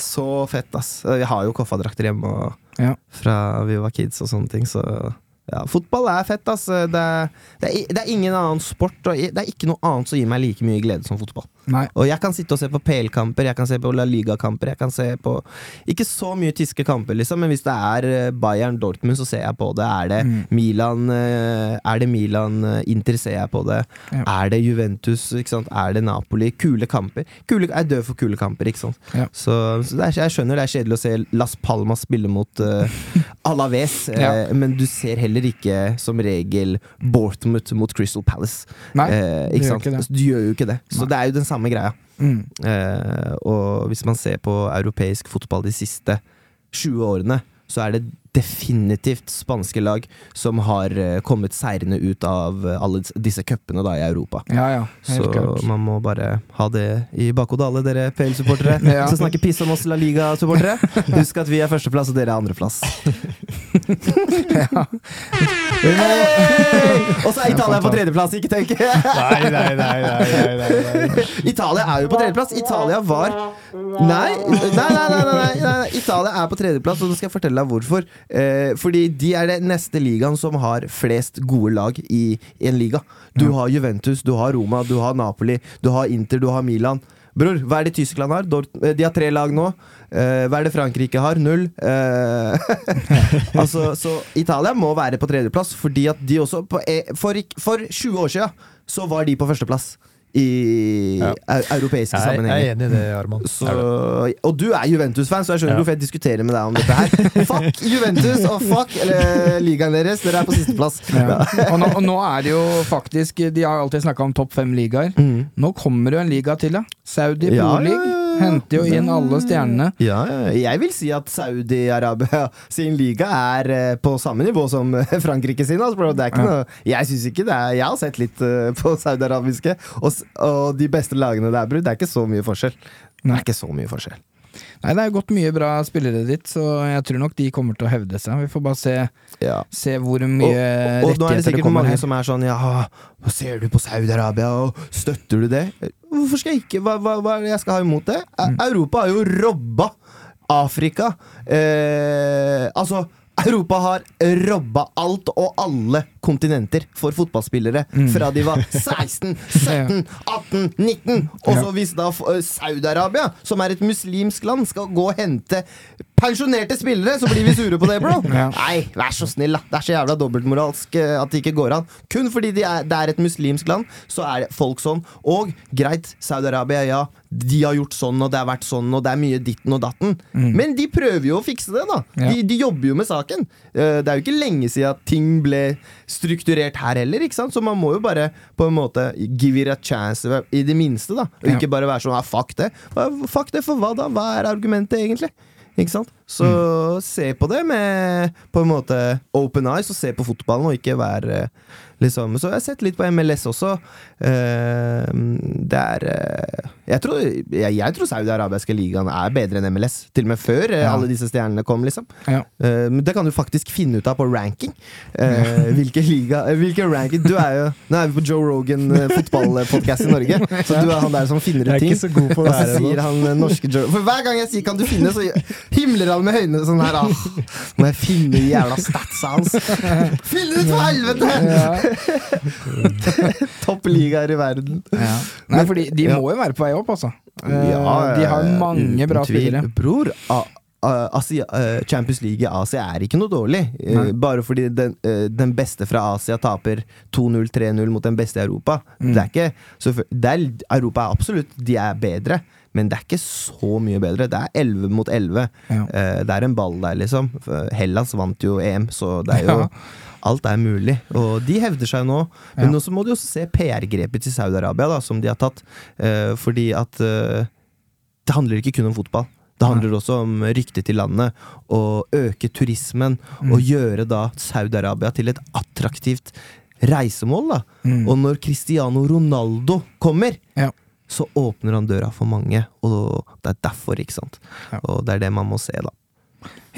så fett, ass. Jeg har jo Koffa-drakter hjemme og, fra vi var kids og sånne ting, så ja, fotball er fett, ass. Det er, det, er, det er ingen annen sport, og det er ikke noe annet som gir meg like mye glede som fotball. Nei. Og jeg kan sitte og se på PL-kamper, jeg kan se på La Liga-kamper, jeg kan se på Ikke så mye tyske kamper, liksom, men hvis det er eh, Bayern Dortmund, så ser jeg på det. Er det Mm. Milan eh, Er det Milan eh, Inter, ser jeg på det. Ja. Er det Juventus, ikke sant? Er det Napoli? Kule kamper. Kule, jeg er død for kule kamper, ikke sant. Ja. Så, så er, jeg skjønner det er kjedelig å se Las Palmas spille mot uh, <laughs> Alaves, ja. uh, men du ser heller ikke som regel Bournemouth mot Crystal Palace. Nei, uh, ikke sant? ikke det. Du gjør jo ikke det. Så Nei. det er jo den samme greia. Mm. Eh, og hvis man ser på europeisk fotball de siste 20 årene, så er det definitivt spanske lag som har eh, kommet seirende ut av eh, alle disse cupene i Europa. Ja, ja. Så klart. man må bare ha det i bakhodet, alle dere PL-supportere Ja. som snakker piss om oss La Liga-supportere. Husk at vi er førsteplass, og dere er andreplass. ja. Og så er Italia på tredjeplass, ikke tenk! Nei, nei, nei, nei, nei, nei. Italia er jo på tredjeplass. Italia var nei, nei, nei, nei, nei, nei. Italia er på tredjeplass, og nå skal jeg fortelle deg hvorfor. Eh, fordi de er den neste ligaen som har flest gode lag i en liga. Du Ja. har Juventus, du har Roma, du har Napoli, du har Inter, du har Milan. Bror, hva er det Tyskland har? Eh, de har tre lag nå. Eh, hva er det Frankrike har? Null. Eh, <laughs> altså, så Italia må være på tredjeplass, fordi at de også på, for, for 20 år siden så var de på førsteplass i Ja. europeiske Jeg, jeg er enig i det, Arman. Så, og du er Juventus-fan, så jeg skjønner Ja. hvorfor jeg diskuterer med deg om dette her. <laughs> Fuck Juventus og fuck eller, ligaen deres! Dere er på sisteplass. Ja. Og, nå, og nå er det jo faktisk De har alltid snakka om topp fem ligaer. Mm. Nå kommer det jo en liga til, da. Saudi Pro League. Henter jo inn alle stjernene. Ja, ja, jeg vil si at Saudi-Arabia <laughs> sin liga er eh, på samme nivå som eh, Frankrike sin. Altså, det er ikke noe, jeg synes ikke det er Jeg har sett litt eh, på saudi-arabiske, og, og de beste lagene der, bror. Det er ikke så mye forskjell. Det er ikke så mye forskjell. Nei, det er gått mye bra spillere dit, så jeg tror nok de kommer til å hevde seg. Vi får bare se, Ja. se hvor det mye og, og nå er det rettigheter sikkert kommer mange her. som er sånn Ja, hva ser du på Saudi-Arabia, og støtter du det? Hvorfor skal jeg ikke? Hva, hva, hva er det jeg skal ha imot det? Mm. Europa har jo robba Afrika. Eh, altså Europa har robba alt og alle kontinenter for fotballspillere fra de var 16, 17, 18, 19. Og så hvis da eh, Saudi-Arabia, som er et muslimsk land, skal gå og hente pensjonerte spillere, så blir vi sure på det, bro. <laughs> Ja. Nei, vær så snill, da. Det er så jævla dobbeltmoralsk eh, at det ikke går an. Kun fordi de er, det er et muslimsk land, så er det folk sånn. Og greit, Saudi-Arabia, ja. De har gjort sånn, og det har vært sånn, og det er mye ditten og datten. Men de prøver jo å fikse det, da. Ja. De, de jobber jo med saken. Eh, Det er jo ikke lenge siden at ting ble strukturert her heller, ikke sant? Så man må jo bare på en måte give it a chance, i det minste, da. Og ikke bare være sånn ah, fuck det. Fuck det for hva da? Hva er argumentet, egentlig? Ikke sant? Så se på det med på en måte open eyes, og se på fotballen, og ikke være liksom Så jeg har sett litt på MLS også. Uh, det er uh, Jeg tror, jeg, jeg tror Saudi-Arabiske ligaen er bedre enn MLS. Til og med før eh, Ja. alle disse stjernene kom, liksom. Ja. Uh, men det kan du faktisk finne ut av på ranking. Uh, <laughs> hvilke liga eh, Hvilke ranking Du er jo Nå er vi på Joe Rogan fotballpodkast i Norge, <laughs> så du er han der som finner ut Jeg er ting. ikke så god på det her sier han eh, norske Joe For hver gang jeg sier 'kan du finne', så <laughs> himler han med øynene sånn her. da. <laughs> må jeg finne de jævla statsa hans? <laughs> Fyll ut, for helvete! <laughs> Topp ligaer i verden. Ja. Nei, fordi de må jo være på vei opp, altså. Eh, Ja, de har mange bra spillere. Bror, Asia, eh, Champions League i Asia er ikke noe dårlig. Eh, Nei. Bare fordi den, den beste fra Asia taper 2-0-3-0 mot den beste i Europa. Mm. Det er ikke så, det er, Europa er absolutt De er bedre, men det er ikke så mye bedre. Det er 11 mot 11. Ja. Eh, det er en ball der, liksom. Hellas vant jo EM, så det er jo. Alt er mulig, og de hevder seg nå. Men Ja. så må de også se PR-grepet til Saudi-Arabia, som de har tatt. Eh, fordi at eh, det handler ikke kun om fotball. Det handler også om ryktet til landet, å øke turismen Mm. og gjøre da Saudi-Arabia til et attraktivt reisemål. da. Mm. Og når Cristiano Ronaldo kommer, Ja. Så åpner han døra for mange, og det er derfor, ikke sant. Ja. Og det er det man må se, da.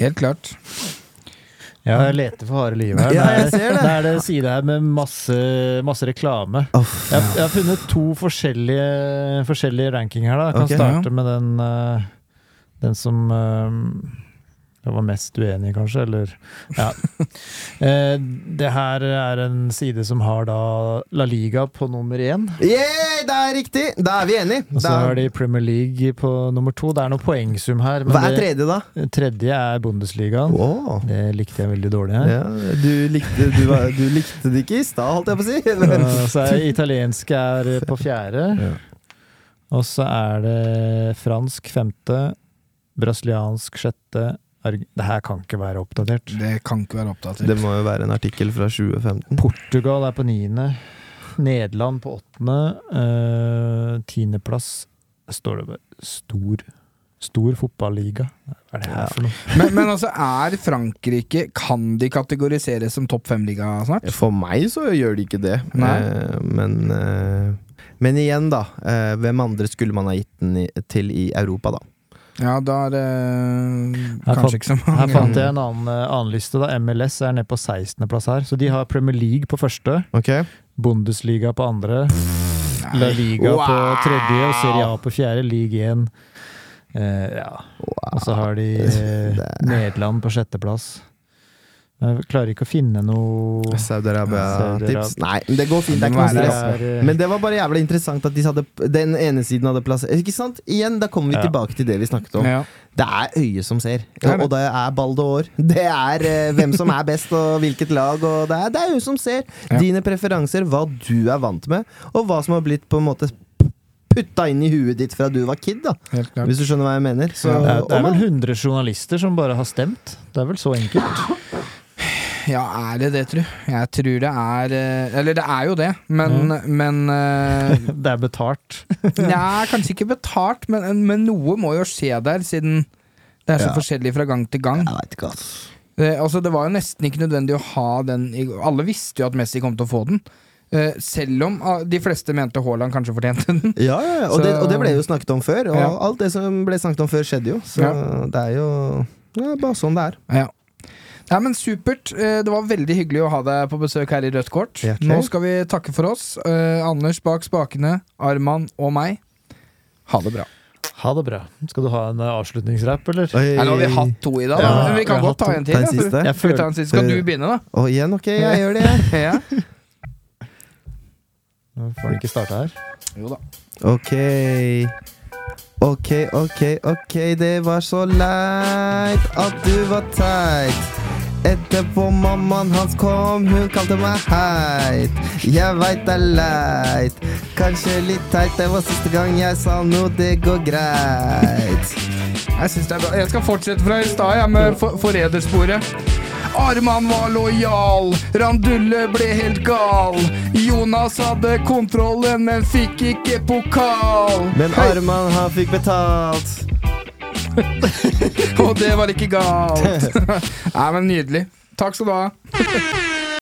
Helt klart. Ja, jeg leter for harde livet her. Ja, jeg det, ser er, det. det er det side her med masse, masse reklame. Oh, Jeg, har- jeg har funnet to forskjellige, forskjellige rankinger her. Da. Jeg kan okay, starte med den, eh, den som jeg var mest uenig kanskje. Eller Ja. <laughs> Eh, det her er en side som har da La Liga på nummer én. Yeah, det er riktig! Da er vi enige. Og så er... har de Premier League på nummer to. Det er noe poengsum her. Men Hva er tredje, da? tredje er Bundesligaen. Wow. Det likte jeg veldig dårlig her. Ja, du, likte, du, var, du likte det ikke i stad, holdt jeg på å si. Så er italiensk er på fjerde. <laughs> Ja. Og så er det fransk femte, brasiliansk sjette Det her kan ikke være oppdatert. Det kan ikke være oppdatert. Det må jo være en artikkel fra 2015. Portugal er på niende. Nederland på åttende. Uh, Tiendeplass står det bare stor Stor fotballiga. Hva er det her for noe? <laughs> Men, men altså, er Frankrike Kan de kategoriseres som topp fem-liga snart? For meg så gjør de ikke det. Nei. Eh, men, uh, men igjen, da. hvem andre skulle man ha gitt den til i Europa, da? Ja, da er det kanskje fant- ikke så Her fant jeg en annen, eh, annen liste. da MLS er nede på 16.-plass her. Så de har Premier League på første, okay. Bundesliga på andre, La Liga på tredje og Serie A på fjerde. League 1. Eh, ja. Og så har de eh, <laughs> Nederland på sjetteplass. Jeg klarer ikke å finne noe Saudi-Arabia-tips. Nei, men det går fint. Det er ikke noe stress. Men det var bare jævlig interessant at de hadde, den ene siden hadde plass Ikke sant? Igjen, da kommer vi Ja. tilbake til det vi snakket om. Ja. Det er øyet som ser, Det er og det er ball år Det er eh, hvem som er best og hvilket lag, og det er, det er øyet som ser. Ja. Dine preferanser, hva du er vant med, og hva som har blitt på en måte putta inn i huet ditt fra du var kid, da. Hvis du skjønner hva jeg mener. Så, det, er, det er vel man- 100 journalister som bare har stemt. Det er vel så enkelt. Ja, er det det, tru? Jeg tror det er eh, Eller det er jo det, men, men uh, <laughs> Det er betalt. Nei, <laughs> kanskje ikke betalt, men, men noe må jo skje der, siden det er så Ja. forskjellig fra gang til gang. Jeg vet ikke, ass. Det, altså, det var jo nesten ikke nødvendig å ha den Alle visste jo at Messi kom til å få den. Uh, selv om uh, de fleste mente Haaland kanskje fortjente den. <laughs> Ja, ja, ja. Og, Så- det, og det ble jo snakket om før, og Ja. alt det som ble snakket om før, skjedde jo. Så det er jo ja, bare sånn det er. Ja. Nei, men Supert. Eh, Det var veldig hyggelig å ha deg på besøk her i Rødt kort. Hjertelig. Nå skal vi takke for oss. Eh, Anders bak spakene, Arman og meg. Ha det bra. Ha det bra. Skal du ha en eh, avslutningsrapp, eller? Oi. Nei, nå har vi hatt to i dag. Ja, men vi kan godt ta en til. Ta en ja. siste. Jeg Skal, vi ta en siste? Skal du begynne, da? Og igjen, ok, jeg <laughs> gjør det. Ja. Nå får den ikke starte her. Jo da. Ok. Ok, ok, ok, det var så leit at du var teit. Etterpå mammaen hans kom, hun kalte meg heit. Jeg veit det er leit, kanskje litt teit. Det var siste gang jeg sa noe, det går greit. Jeg synes det er bra. Jeg skal fortsette fra i stad, jeg, med for forrædersporet. Arman var lojal, Randulle ble helt gal. Jonas hadde kontrollen, men fikk ikke pokal. Men Arman, han fikk betalt. <laughs> Og det var ikke galt. <laughs> <laughs> Nei, men nydelig. Takk skal du ha.